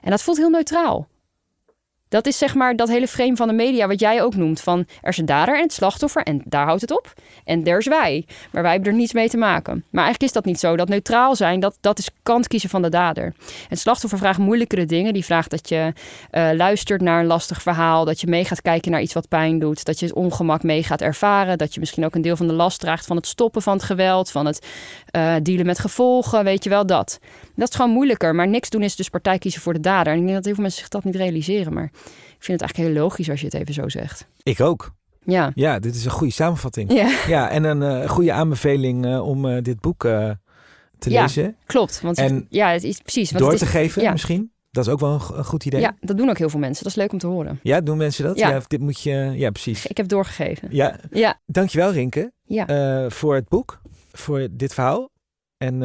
En dat voelt heel neutraal. Dat is zeg maar dat hele frame van de media wat jij ook noemt. Van er is een dader en het slachtoffer en daar houdt het op. En daar is wij. Maar wij hebben er niets mee te maken. Maar eigenlijk is dat niet zo. Dat neutraal zijn, dat, dat is kant kiezen van de dader. Het slachtoffer vraagt moeilijkere dingen. Die vraagt dat je eh, luistert naar een lastig verhaal. Dat je mee gaat kijken naar iets wat pijn doet. Dat je het ongemak mee gaat ervaren. Dat je misschien ook een deel van de last draagt van het stoppen van het geweld. Van het eh, dealen met gevolgen. Weet je wel, dat. Dat is gewoon moeilijker. Maar niks doen is dus partij kiezen voor de dader. En ik denk dat heel veel mensen zich dat niet realiseren. Maar ik vind het eigenlijk heel logisch als je het even zo zegt. Ik ook. Ja. Ja, dit is een goede samenvatting. Ja, Ja, en een eh, goede aanbeveling eh, om eh, dit boek te Ja, lezen. klopt. Want het- En ja, het is precies. Want Door het te geven ja. misschien. Dat is ook wel een, go- een goed idee. Ja, dat doen ook heel veel mensen. Dat is leuk om te horen. Ja, doen mensen dat? Ja. dit moet je... Ja, precies. Ik heb doorgegeven. Ja, Ja, dankjewel Rinke ja. voor het boek, voor dit verhaal en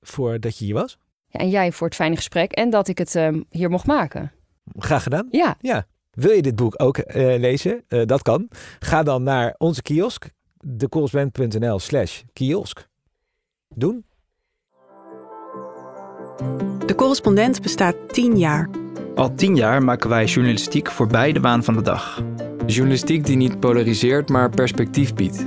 voor dat je hier was. ja. En jij voor het fijne gesprek en dat ik het ehm, hier mocht maken. Graag gedaan. Ja, Ja. Wil je dit boek ook eh, lezen? Eh, dat kan. Ga dan naar onze kiosk, decorrespondent.nl slash kiosk. Doen. De correspondent bestaat 10 jaar. Al tien jaar maken wij journalistiek voorbij de waan van de dag. Journalistiek die niet polariseert, maar perspectief biedt.